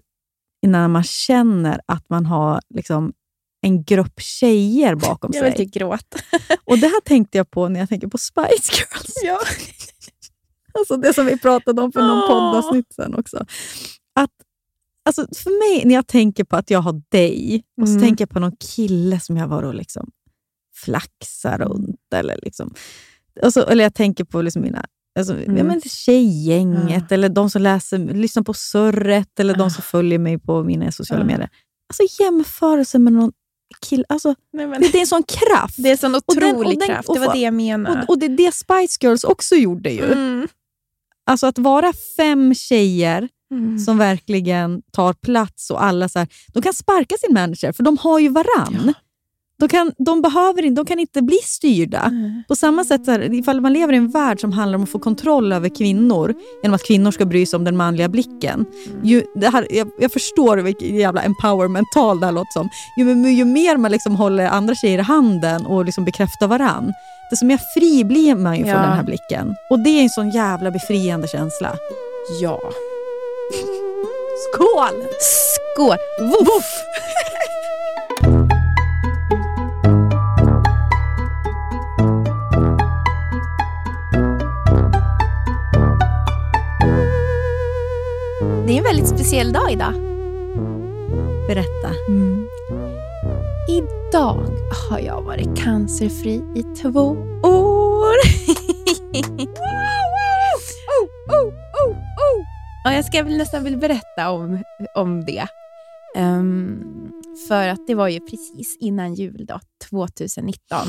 när man känner att man har liksom en grupp tjejer bakom Jag vill sig. typ gråta. Och Det här tänkte jag på när jag tänker på Spice Girls. Ja. Alltså det som vi pratade om för någon Åh. poddavsnitt sen också. Att, alltså för mig, när jag tänker på att jag har dig och så Mm. tänker jag på någon kille som jag var och liksom flaxar runt. Eller, liksom, alltså, eller jag tänker på liksom mina alltså, ja, Mm. men tjejgänget, eller de som läser, lyssnar på surret, eller de Ah. som följer mig på mina sociala Ah. medier. Alltså jämförelse med någon kille. Alltså, Nej, men, det, är en sån kraft. det är en sån Och den- otrolig och den- kraft. och Det var det jag menade. och, och det är det Spice Girls också gjorde ju. Mm. Alltså att vara fem tjejer Mm. som verkligen tar plats och alla så här, de kan sparka sin manager för de har ju varann. Ja. De, kan, de, behöver inte, de kan inte bli styrda. Mm. På samma sätt, så här, ifall man lever i en värld som handlar om att få kontroll över kvinnor genom att kvinnor ska bry sig om den manliga blicken. Ju, det här, jag, jag förstår vilket jävla empowerment-tal det här låter som. Ju, ju mer man liksom håller andra tjejer i handen och liksom bekräftar varann, desto mer fri blir man ju Ja. från den här blicken. Och det är en sån jävla befriande känsla. Ja. Skål! Skål! Woof! Det en väldigt speciell dag idag. Berätta. Idag har jag varit cancerfri i två år. Ja, jag ska väl nästan vilja berätta om, om det. Ehm, för att det var ju precis innan jul då, 2019.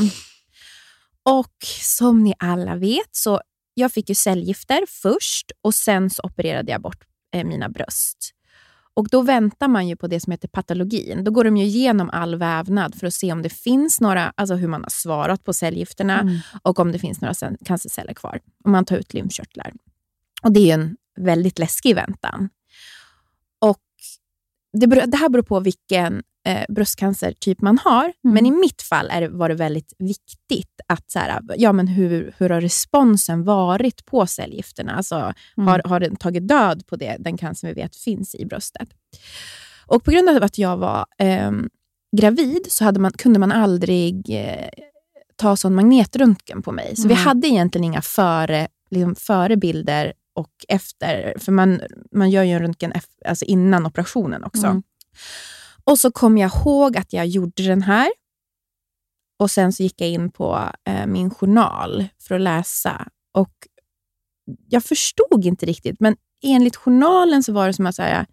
Och som ni alla vet så jag fick ju cellgifter först och sen så opererade jag bort eh, mina bröst. Och Då väntar man ju på det som heter patologin. Då går de ju igenom all vävnad för att se om det finns några, alltså hur man har svarat på cellgifterna Mm. och om det finns några cancerceller kvar. Och man tar ut lymfkörtlar. Och Det är en väldigt läskig väntan. Och det, det här beror på vilken eh, bröstcancertyp man har. Mm. Men i mitt fall är det, var det väldigt viktigt att så här, ja, men hur, hur har responsen varit på cellgifterna? Alltså, Mm. har, har den tagit död på det, den cancer vi vet finns i bröstet? Och På grund av att jag var ehm, gravid så hade man, kunde man aldrig eh, ta sån magnetröntgen på mig. Så vi Mm. hade egentligen inga före, liksom förebilder och efter. För man, man gör ju en röntgen alltså innan operationen också. Och så kom jag ihåg att jag gjorde den här. Och Sen så gick jag in på eh, min journal för att läsa. Och Jag förstod inte riktigt, men enligt journalen så var det som att så här,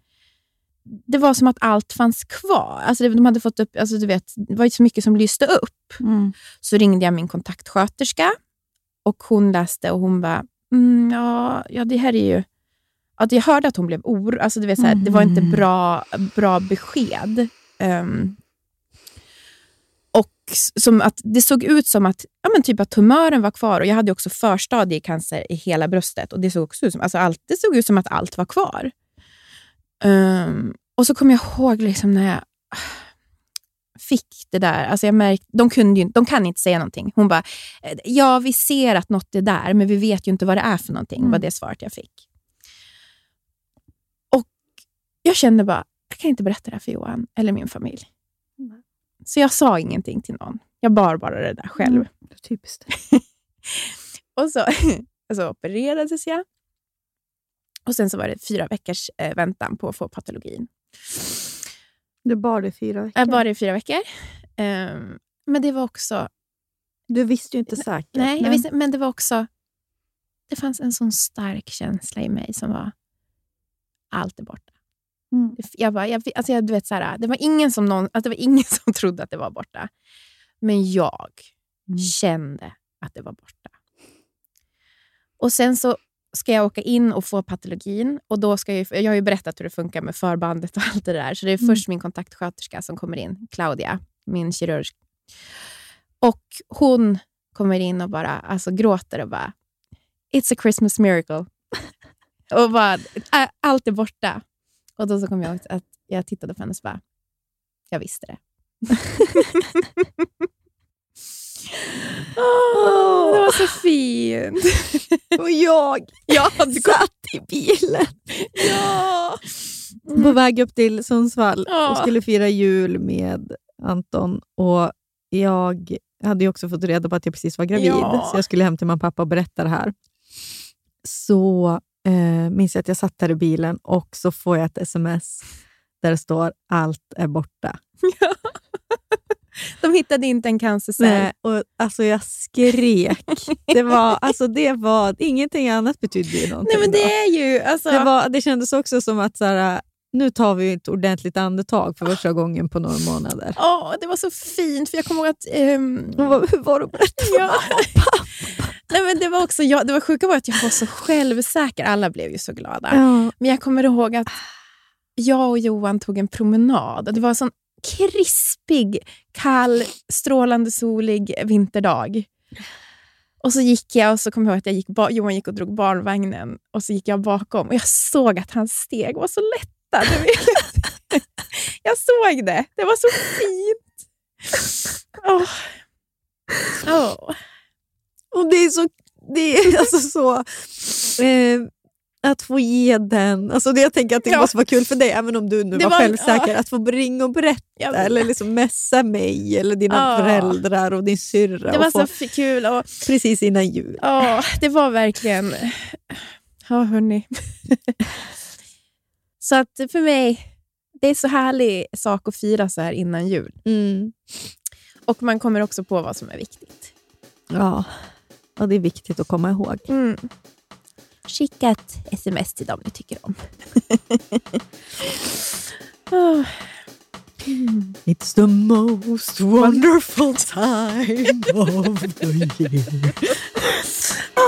det var som att allt fanns kvar. Alltså det, de hade fått upp, alltså du vet, det var så mycket som lyste upp. Mm. Så ringde jag min kontaktsköterska och hon läste och hon bara, mm, ja, ja, det här är ju... Ja, jag hörde att hon blev orolig. Alltså, du vet, här, Det var inte Mm. bra, bra besked. Ehm, och som att Det såg ut som att, ja, men typ att tumören var kvar. Och Jag hade också förstadiecancer i hela bröstet. Och Det såg också ut som, alltså allt, det såg ut som att allt var kvar. Ehm, och så kom jag ihåg liksom när jag... fick det där, alltså jag märkte, de, kunde ju, de kan inte säga någonting. Hon bara, eh, ja vi ser att något är där, men vi vet ju inte vad det är för någonting, Mm. var det svaret jag fick. Och jag kände bara, jag kan inte berätta det här för Johan eller min familj. Så jag sa ingenting till någon. Jag bar bara det där själv. Mm. Typiskt. Och så, och så opererades jag. Och sen så var det fyra veckors eh, väntan på att få patologin. Du bar det i fyra veckor. Jag bar det i fyra veckor. Ehm, men det var också... Du visste ju inte säkert. Nej, jag visste, men det var också... Det fanns en sån stark känsla i mig som var... Allt är borta. Mm. Jag bara, jag, alltså jag, du vet, så här, det, var ingen som någon, alltså det var ingen som trodde att det var borta. Men jag Mm. kände att det var borta. Och sen så ska jag åka in och få patologin. Och då ska jag, jag har ju berättat hur det funkar med förbandet och allt det där. Så det är Mm. först min kontaktsköterska som kommer in, Claudia, min kirurg. Och hon kommer in och bara alltså, gråter och bara It's a Christmas miracle. och bara, "Ä- allt är borta. Och då så kom jag ihåg att jag tittade på henne och bara, jag visste det. Åh, det var så fint. Och jag Ja, satt i bilen ja. på väg upp till Sundsvall Ja. och skulle fira jul med Anton. Och Jag hade ju också fått reda på att jag precis var gravid, Ja. så jag skulle hem till mamma och pappa och berätta det här. Så eh, minns jag att jag satt där i bilen och så får jag ett sms där det står allt är borta. De hittade inte en cancercell. Nej, och alltså jag skrek. Det, var, alltså det var, ingenting annat betydde ju någonting. Nej, men det är ju... Alltså, det, var, det kändes också som att så här, nu tar vi ett ordentligt andetag för första gången på några månader. Åh, det var så fint, för jag kommer ihåg att... Vad- Hur var det att berätta för Ja. mamma? Nej, men det var också jag, det var sjuka var att jag var så självsäker. Alla blev ju så glada. Ja. Men jag kommer ihåg att jag och Johan tog en promenad. Det var en sån krispig, kall, strålande solig vinterdag. Och så gick jag och så kom jag ihåg att jag gick Johan gick och drog barnvagnen och så gick jag bakom och jag såg att hans steg var så lätta. Jag såg det. Det var så fint. Åh. Åh. Och det är så... Det är alltså så eh, att få ge den... Alltså det, jag tänker att det Ja. måste vara kul för dig, även om du nu Det var, var- självsäker, ja. att få ringa och berätta vet. eller liksom messa mig eller dina Ja. föräldrar och din syrra. Det var få, så f- kul. Och, precis innan jul. Ja, det var verkligen... Ja, hörni. så att för mig, det är så härlig sak att fira så här innan jul. Mm. Och man kommer också på vad som är viktigt. Ja. Ja, det är viktigt att komma ihåg. Mm. Skicka ett sms till dem du tycker om. Åh, It's the most wonderful time of the year.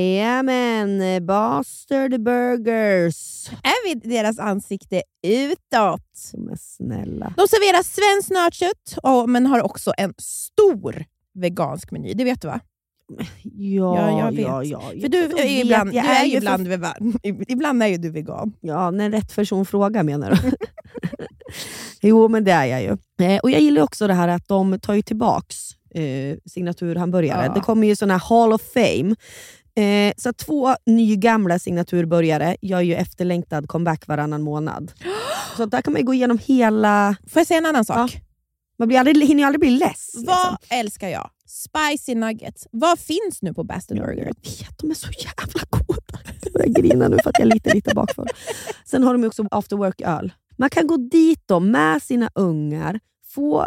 Jajamän, Bastard Burgers. Är vi deras ansikte utåt? Men snälla. De serverar svenskt nötkött, men har också en stor vegansk meny. Det vet du va? Ja, Ja, jag vet. ja, ja. För du är vet, ibland, jag är ju för- ibland, vegan. ibland är ju du vegan. Ja, när rätt person frågar menar du? jo, men det är jag ju. Eh, och Jag gillar också det här att de tar ju tillbaks eh, signaturhamburgare. Ja. Det kommer ju såna här Hall of Fame. Eh, så två nygamla signaturburgare gör ju efterlängtad comeback varannan månad. Så där kan man gå igenom hela... Får jag säga en annan sak? Man blir aldrig, hinner ju aldrig bli less. Vad liksom. älskar jag? Spicy nuggets. Vad finns nu på Bastard Burger? Jag vet, de är så jävla goda. Jag börjar grina nu för att jag är lite, lite bakfull. Sen har de också after work-öl. Man kan gå dit då med sina ungar, få,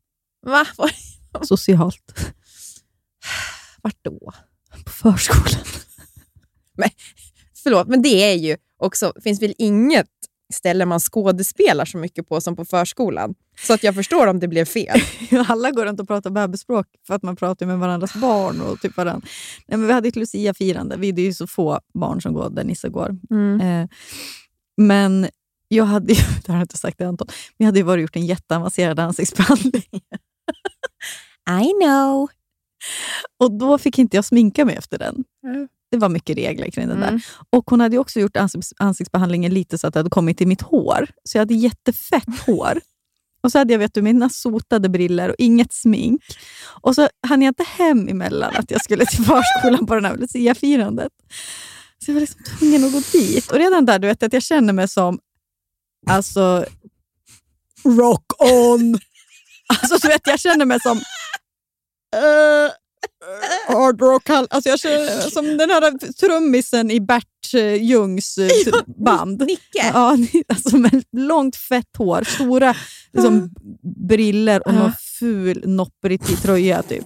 Va? Socialt. Vart då? På förskolan. Förlåt, men det är ju också, finns väl inget ställe man skådespelar så mycket på som på förskolan. Så att jag förstår om det blev fel. Alla går runt och pratar bebisspråk för att man pratar med varandras barn. Och typ varandra. Nej, men vi hade ett Lucia-firande. Vi det är ju så få barn som går där Nisse går. Eh, men jag hade ju, det har jag inte sagt till Anton, men jag hade ju varit gjort en jätteavancerad ansiktsbehandling. I know. Och då fick inte jag sminka mig efter den. Mm. Det var mycket regler kring det Mm. där. Och hon hade också gjort ansikts, ansiktsbehandlingen lite så att det hade kommit till mitt hår. Så jag hade jättefett hår. Och så hade jag vet du, mina sotade briller och inget smink. Och så hann jag inte hem emellan att jag skulle till förskolan på den här Lucia-firandet. Så jag var liksom tvungen att gå dit. Och redan där, du vet att jag känner mig som, alltså, rock on! Alltså du vet, jag känner mig som uh, hard rock. Alltså jag känner som den här trummisen i Bert Ljungs eh, band. Nicke. Ja, alltså med långt fett hår, stora liksom, briller och någon ful nopprig tröja typ.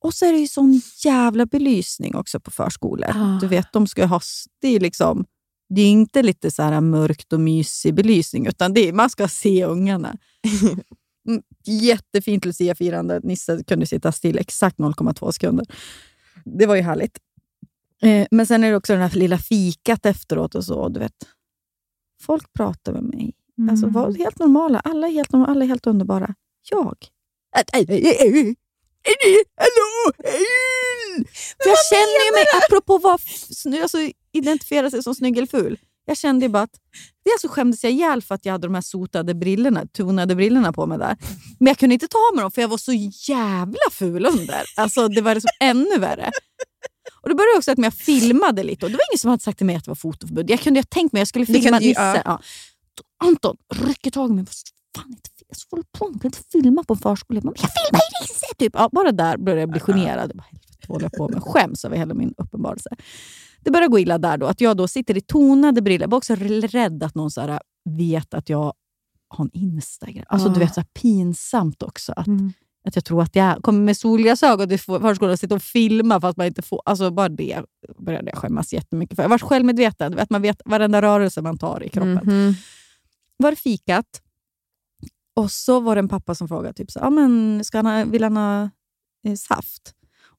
Och så är det ju sån jävla belysning också på förskolor. Du vet, de ska ha, det är liksom, det är inte lite så här mörkt och mysig belysning, utan det är, man ska se ungarna. Mm, Jättefint Lucia-firande. Nisse kunde sitta still exakt 0,2 sekunder. Det var ju härligt. Eh, men sen är det också den här lilla fikat efteråt och så. Du vet. Folk pratar med mig. Alltså, var helt normala. Alla är helt, normala, alla är helt underbara. Jag? Hallå! Jag känner ju mig, apropå att alltså, identifiera sig som snygg eller ful. Jag kände ju bara att dels så skämdes jag ihjäl för att jag hade de här sotade brillorna, tonade brillorna på mig där. Men jag kunde inte ta med dem för jag var så jävla ful under. Alltså, det var liksom ännu värre. Och Det började också att jag filmade lite och det var ingen som hade sagt till mig att det var fotoförbud. Jag kunde ha tänkt mig att jag skulle filma Nisse. ja. Anton rycker tag i mig. Fan, inte. Så håller på med? kan inte filma på en förskola. Jag, jag filmar ju Nisse! Typ. Ja, bara där började jag bli generad. Jag bara, håller jag på med? Skäms över hela min uppenbarelse. Det börjar gå illa där då. Att jag då sitter i tonade brillor. Jag var också rädd att någon så här, vet att jag har en Instagram. Alltså, du Ah. vet, så pinsamt också. Att, att jag tror att jag kommer med solglasögon till förskolan och sitter och filmar fast man inte får. Alltså bara det började jag skämmas jättemycket för. Jag var självmedveten. Att man vet varenda rörelse man tar i kroppen. Mhm. Var fikat och så var det en pappa som frågade typ så, ja, men ska han ha, vill han ha eh, saft.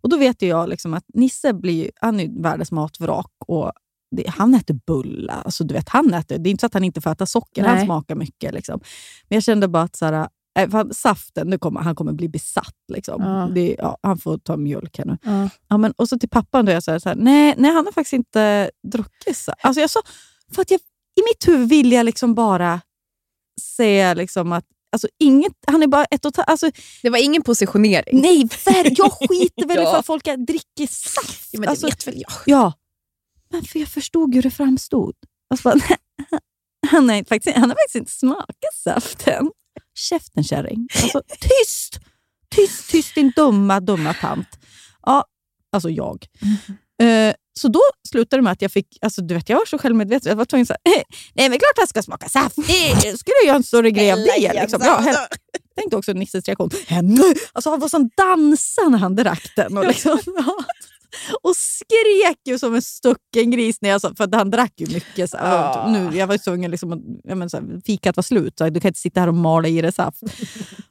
Och Då vet ju jag liksom att Nisse blir han är världens matvrak. Och det, han äter bullar. Alltså, du vet, han äter, det är inte så att han inte får äta socker. Han Nej. smakar mycket. Liksom. Men jag kände bara att så här, fan, saften, nu kommer, han kommer bli besatt. Liksom. Ja. Det, ja, han får ta mjölk här nu. Ja. Ja, men, och så till pappan då jag så här, så här nej, nej, han har faktiskt inte druckit saft. Alltså jag sa, för att jag, I mitt huvud vill jag liksom bara säga liksom att alltså inget, han är bara ett och ett alltså, Det var ingen positionering. Nej, ver, jag skiter väl i Ja. för folk dricker saft. Ja, men det alltså, vet väl jag. Ja, men för jag förstod hur det framstod. Alltså, bara, Han har, faktiskt, han har faktiskt inte smakat saften. Käften kärring. Alltså, tyst! Tyst, tyst din dumma, dumma tant. Ja, alltså jag. Eh, så då slutade det med att jag fick, alltså du vet jag var så självmedveten, jag var tvungen att säga, nej men klart han ska smaka saft, det skulle jag göra en större grej av det. Liksom. Ja, häll- tänkte också Nisses reaktion, alltså han var som dansa när han drack den. Och, liksom, ja. Och skrek ju som en stucken gris när jag sa, för han drack ju mycket. Så Ja. nu, jag var ju tvungen, liksom, jag men, så här, fikat var slut, så du kan inte sitta här och mala i det saft.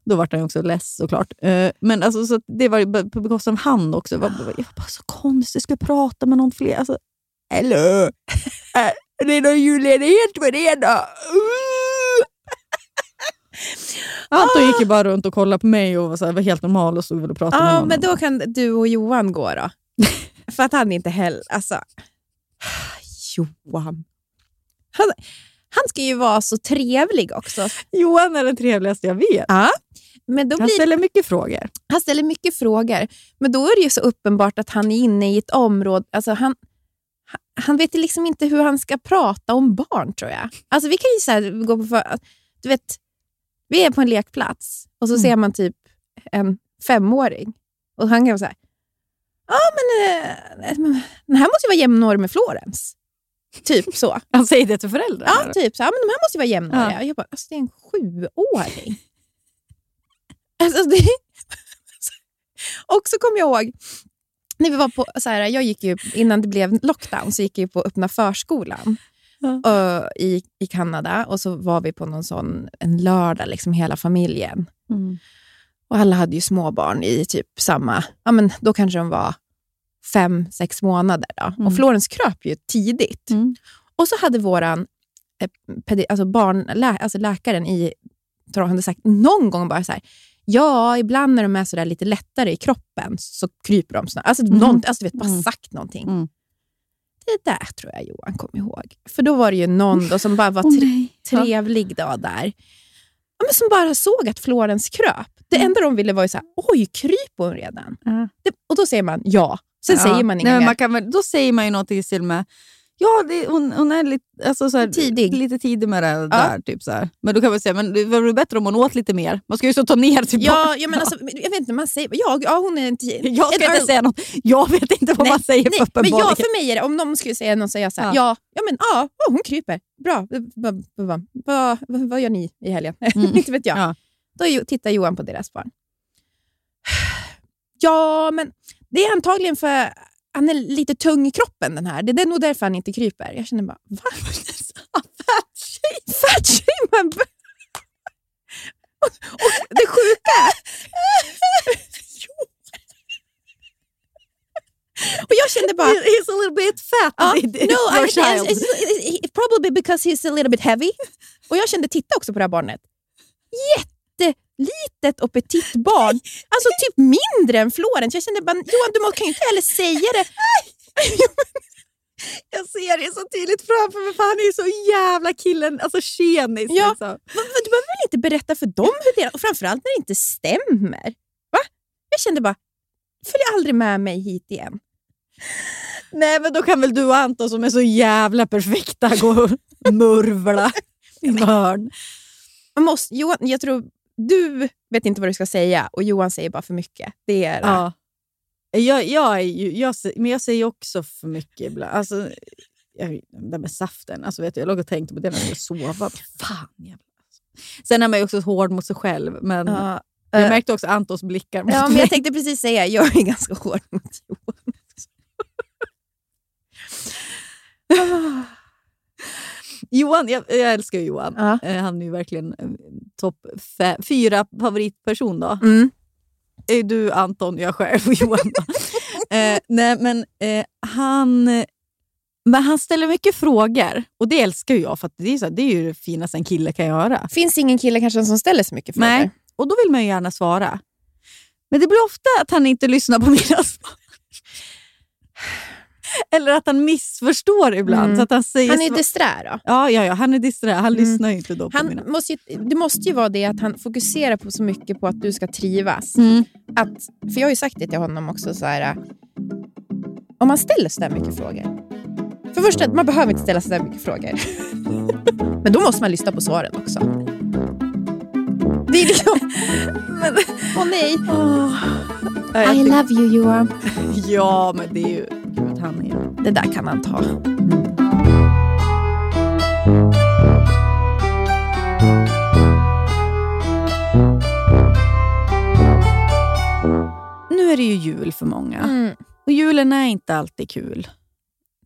Då var han ju också less såklart. Eh, men alltså, så det var på på bekostnad av han också. Jag var, jag var bara så konstigt, jag skulle prata med någon fler. Alltså, Hello! Är det någon julledighet med det då? Anton gick ju bara runt och kollade på mig och var, så här, var helt normal och stod och pratade med Ja, honom. men då kan du och Johan gå då. För att han inte heller... Alltså, Johan. Han, han ska ju vara så trevlig också. Johan är den trevligaste jag vet. Ja, men då Han blir, ställer mycket frågor. han ställer mycket frågor, men då är det ju så uppenbart att han är inne i ett område... Alltså han, han- vet liksom inte hur han ska prata om barn, tror jag. Alltså vi kan ju så här, gå på... För, du vet, vi är på en lekplats och så Mm. ser man typ en femåring. Och han kan vara så här... Ja, men eh, men den här måste ju vara jämnårig med Florens. Typ så. Han säger det till föräldrarna. Ja, typ så. Ja, men de här måste ju vara jämnåriga. Ja. Jag bara, alltså det är en sjuåring. alltså, det... och så kommer jag ihåg, när vi var på, så här, jag gick ju, innan det blev lockdown så gick jag på öppna förskolan Ja. ö, i, i Kanada. Och så var vi på någon sån, en lördag, liksom hela familjen. Mm. Och alla hade ju småbarn i typ samma, ja men då kanske de var fem, sex månader. Då. Mm. Och Florens kröp ju tidigt. Mm. Och så hade våran eh, alltså barn, lä, alltså läkaren i Toronto hade sagt någon gång bara så här, ja, ibland när de är så där lite lättare i kroppen så kryper de snabbt. Alltså, Mhm. någon, alltså du vet, bara Mm. sagt någonting. Mm. Det där tror jag Johan kom ihåg. För då var det ju någon då som bara var tre- nej. trevlig då där. Ja, men som bara såg att Florens kröp. Det Mm. enda de ville var ju så här, oj, kryper hon redan? Ja. Det, och då säger man ja. Sen Ja. säger man inget mer. man kan Då säger man ju någonting i stil med Ja, det, hon, hon är lite, alltså, så här, Tidig. lite tidig med det där. Typ, så här. Men då kan man säga men det var bättre om hon åt lite mer. Man ska ju så ta ner till Ja, ja, men alltså, jag vet inte, man säger ja, ja hon är en tio. Jag ska inte säga något. Jag vet inte vad Nej, man säger Nej, för men uppenbarligen. ja, för mig är det, om någon skulle säga något så säger jag här, Ja. ja, ja, men ja, ja, hon kryper. Bra. Vad va, va, va, vad gör ni i helgen? Mm. inte vet jag. Ja. Då tittar Johan på deras barn. Ja, men det är antagligen för han är lite tung i kroppen den här. Det är nog därför han inte kryper. Jag känner bara, va? Fat shame? Fat shame? Man- och, och det sjuka Och jag kände bara... He's a little bit fat. The- no, your I, child. it's, it's, it's probably because he's a little bit heavy. Och jag kände, titta också på det här barnet. Jättelitet och petit barn. Alltså typ mindre än Florens. Jag kände bara, Johan du kan ju inte heller säga det. Jag ser det så tydligt framför mig, för han är ju så jävla killen, alltså tjenis. Ja. Liksom. Du behöver väl inte berätta för dem hur det är? Och framförallt när det inte stämmer. Va? Jag kände bara, följ aldrig med mig hit igen. Nej, men då kan väl du och Anton som är så jävla perfekta gå och murvla i hörn. Man måste, Johan, jag tror, du vet inte vad du ska säga och Johan säger bara för mycket. Det är det. Ja. Jag, jag, är ju, jag, men jag säger också för mycket ibland. Alltså, jag, det där med saften, alltså, vet du, jag låg och tänkte på det när jag skulle sova. Fan, jävla. alltså. Sen är man ju också hård mot sig själv, men Ja, jag eh, märkte också Antons blickar mot Ja, men mig. jag tänkte precis säga, jag är ganska hård mot Johan. Johan, jag, jag älskar Johan. Ja. Eh, Han är ju verkligen eh, topp fyra favoritperson. Då. Mm. är du, Anton, jag själv och Johan. eh, nej, men, eh, han, men han ställer mycket frågor och det älskar jag för det, är så det är ju det finaste en kille kan göra. Finns ingen kille kanske som ställer så mycket frågor? Nej, och då vill man ju gärna svara. Men det blir ofta att han inte lyssnar på mina svar. Eller att han missförstår ibland. Mm. Så att han säger Han är disträ då. Ja, ja, ja, han är disträ. Han Mm. lyssnar ju inte då på mina. Han måste ju, det måste ju vara det att han fokuserar på så mycket på att du ska trivas. Mm. Att, för jag har ju sagt det till honom också, så här, om man ställer så där mycket frågor. För första, man behöver inte ställa så där mycket frågor. Men då måste man lyssna på svaren också. Det är liksom... Men, åh nej. I love you Johan. Ja, men det är ju... Gud, han är. Det där kan han ta. Nu är det ju jul för många. Mm. Och julen är inte alltid kul.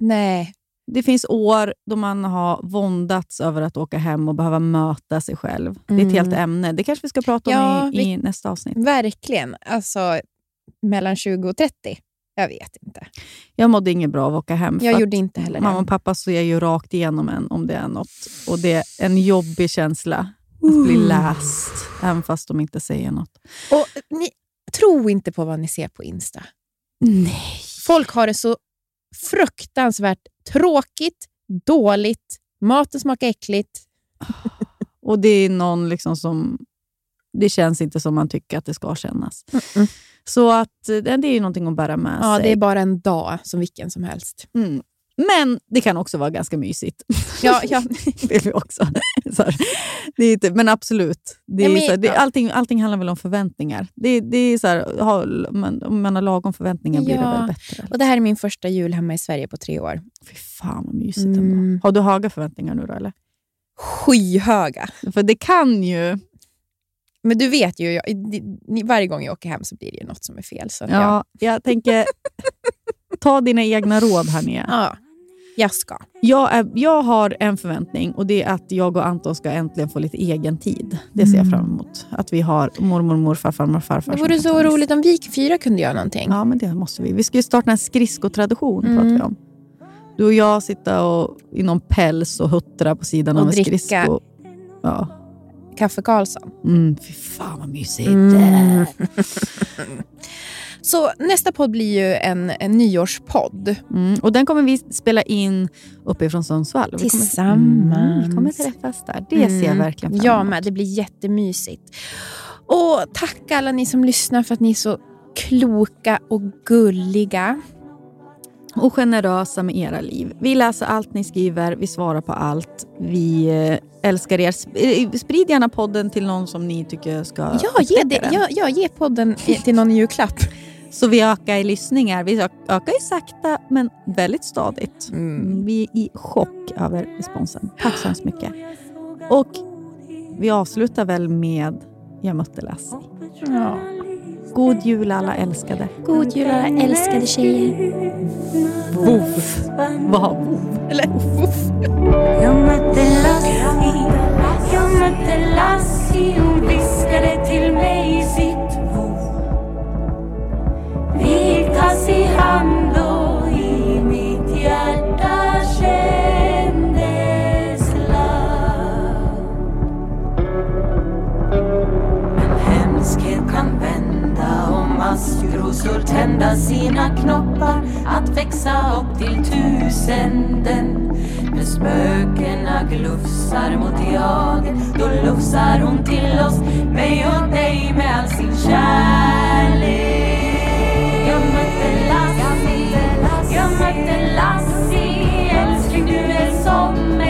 Nej. Det finns år då man har våndats över att åka hem och behöva möta sig själv. Det är ett Mm. helt ämne. Det kanske vi ska prata om Ja, i, i nästa avsnitt. Verkligen. Alltså, mellan 20 och 30. Jag vet inte. Jag mådde inget bra av att åka hem. Jag gjorde inte heller Mamma och pappa ser ju rakt igenom en om det är något. Och det är en jobbig känsla att bli läst, även fast de inte säger något. Och ni, tro inte på vad ni ser på Insta. Nej. Folk har det så fruktansvärt tråkigt, dåligt, maten smakar äckligt. Och det är någon liksom som... Det känns inte som man tycker att det ska kännas. Så att eh, det är ju någonting att bära med Ja, sig. det är bara en dag som vilken som helst. Mm. Men det kan också vara ganska mysigt. Ja, ja. är vi också. Så här. Det är inte, men absolut. Det är Ja, men- så här, det, ja. allting, allting handlar väl om förväntningar. Det, det är så här, ha, man, om man har lagom förväntningar blir det Ja. väl bättre. Och det här är min första jul hemma i Sverige på tre år. Fy fan vad mysigt Mm. ändå. Har du höga förväntningar nu då? Eller? Skyhöga. För det kan ju... Men du vet ju, jag, varje gång jag åker hem så blir det ju något som är fel. Så Ja, ja. Jag tänker, ta dina egna råd här Nia. ja, jag ska. Jag, är, jag har en förväntning och det är att jag och Anton ska äntligen få lite egen tid. Det ser jag fram emot. Att vi har mormor, morfar, farmor, farfar. Det vore så roligt om vi fyra kunde göra någonting. Ja, men det måste vi. Vi ska ju starta en skridskotradition, Mm. pratar vi om. Du och jag sitta och, i någon päls och huttra på sidan Och av en dricka. skridsko. Ja. Kaffe Karlsson. Mm, fy fan vad mysigt. Mm. Så nästa podd blir ju en, en nyårspodd. Mm, och den kommer vi spela in uppifrån Sundsvall. Och vi kommer- Tillsammans. Mm, vi kommer träffas där. Det ser jag verkligen fram Jag emot. med. Det blir jättemysigt. Och tack alla ni som lyssnar för att ni är så kloka och gulliga. och generösa med era liv. Vi läser allt ni skriver, vi svarar på allt. Vi eh, älskar er. Eh, Sprid gärna podden till någon som ni tycker ska Ja, ge, det, ja, ja, ge podden till någon i julklapp. Så vi ökar i lyssningar. Vi ök- ökar ju sakta, men väldigt stadigt. Mm. Vi är i chock över responsen. Tack så hemskt mycket. Och vi avslutar väl med Jag mötte Lassie. Ja. God jul alla älskade. God jul alla älskade tjejer. Voff. Vad voff? Eller voff. Jag mötte Lassie, jag mötte Lassie Hon viskade till mig maskrosor tända sina knoppar. Att växa upp till tusenden. När spökena glufsar mot jaget då lufsar hon till oss, mig och dig med all sin kärlek. Jag Lassie Älskling du är som en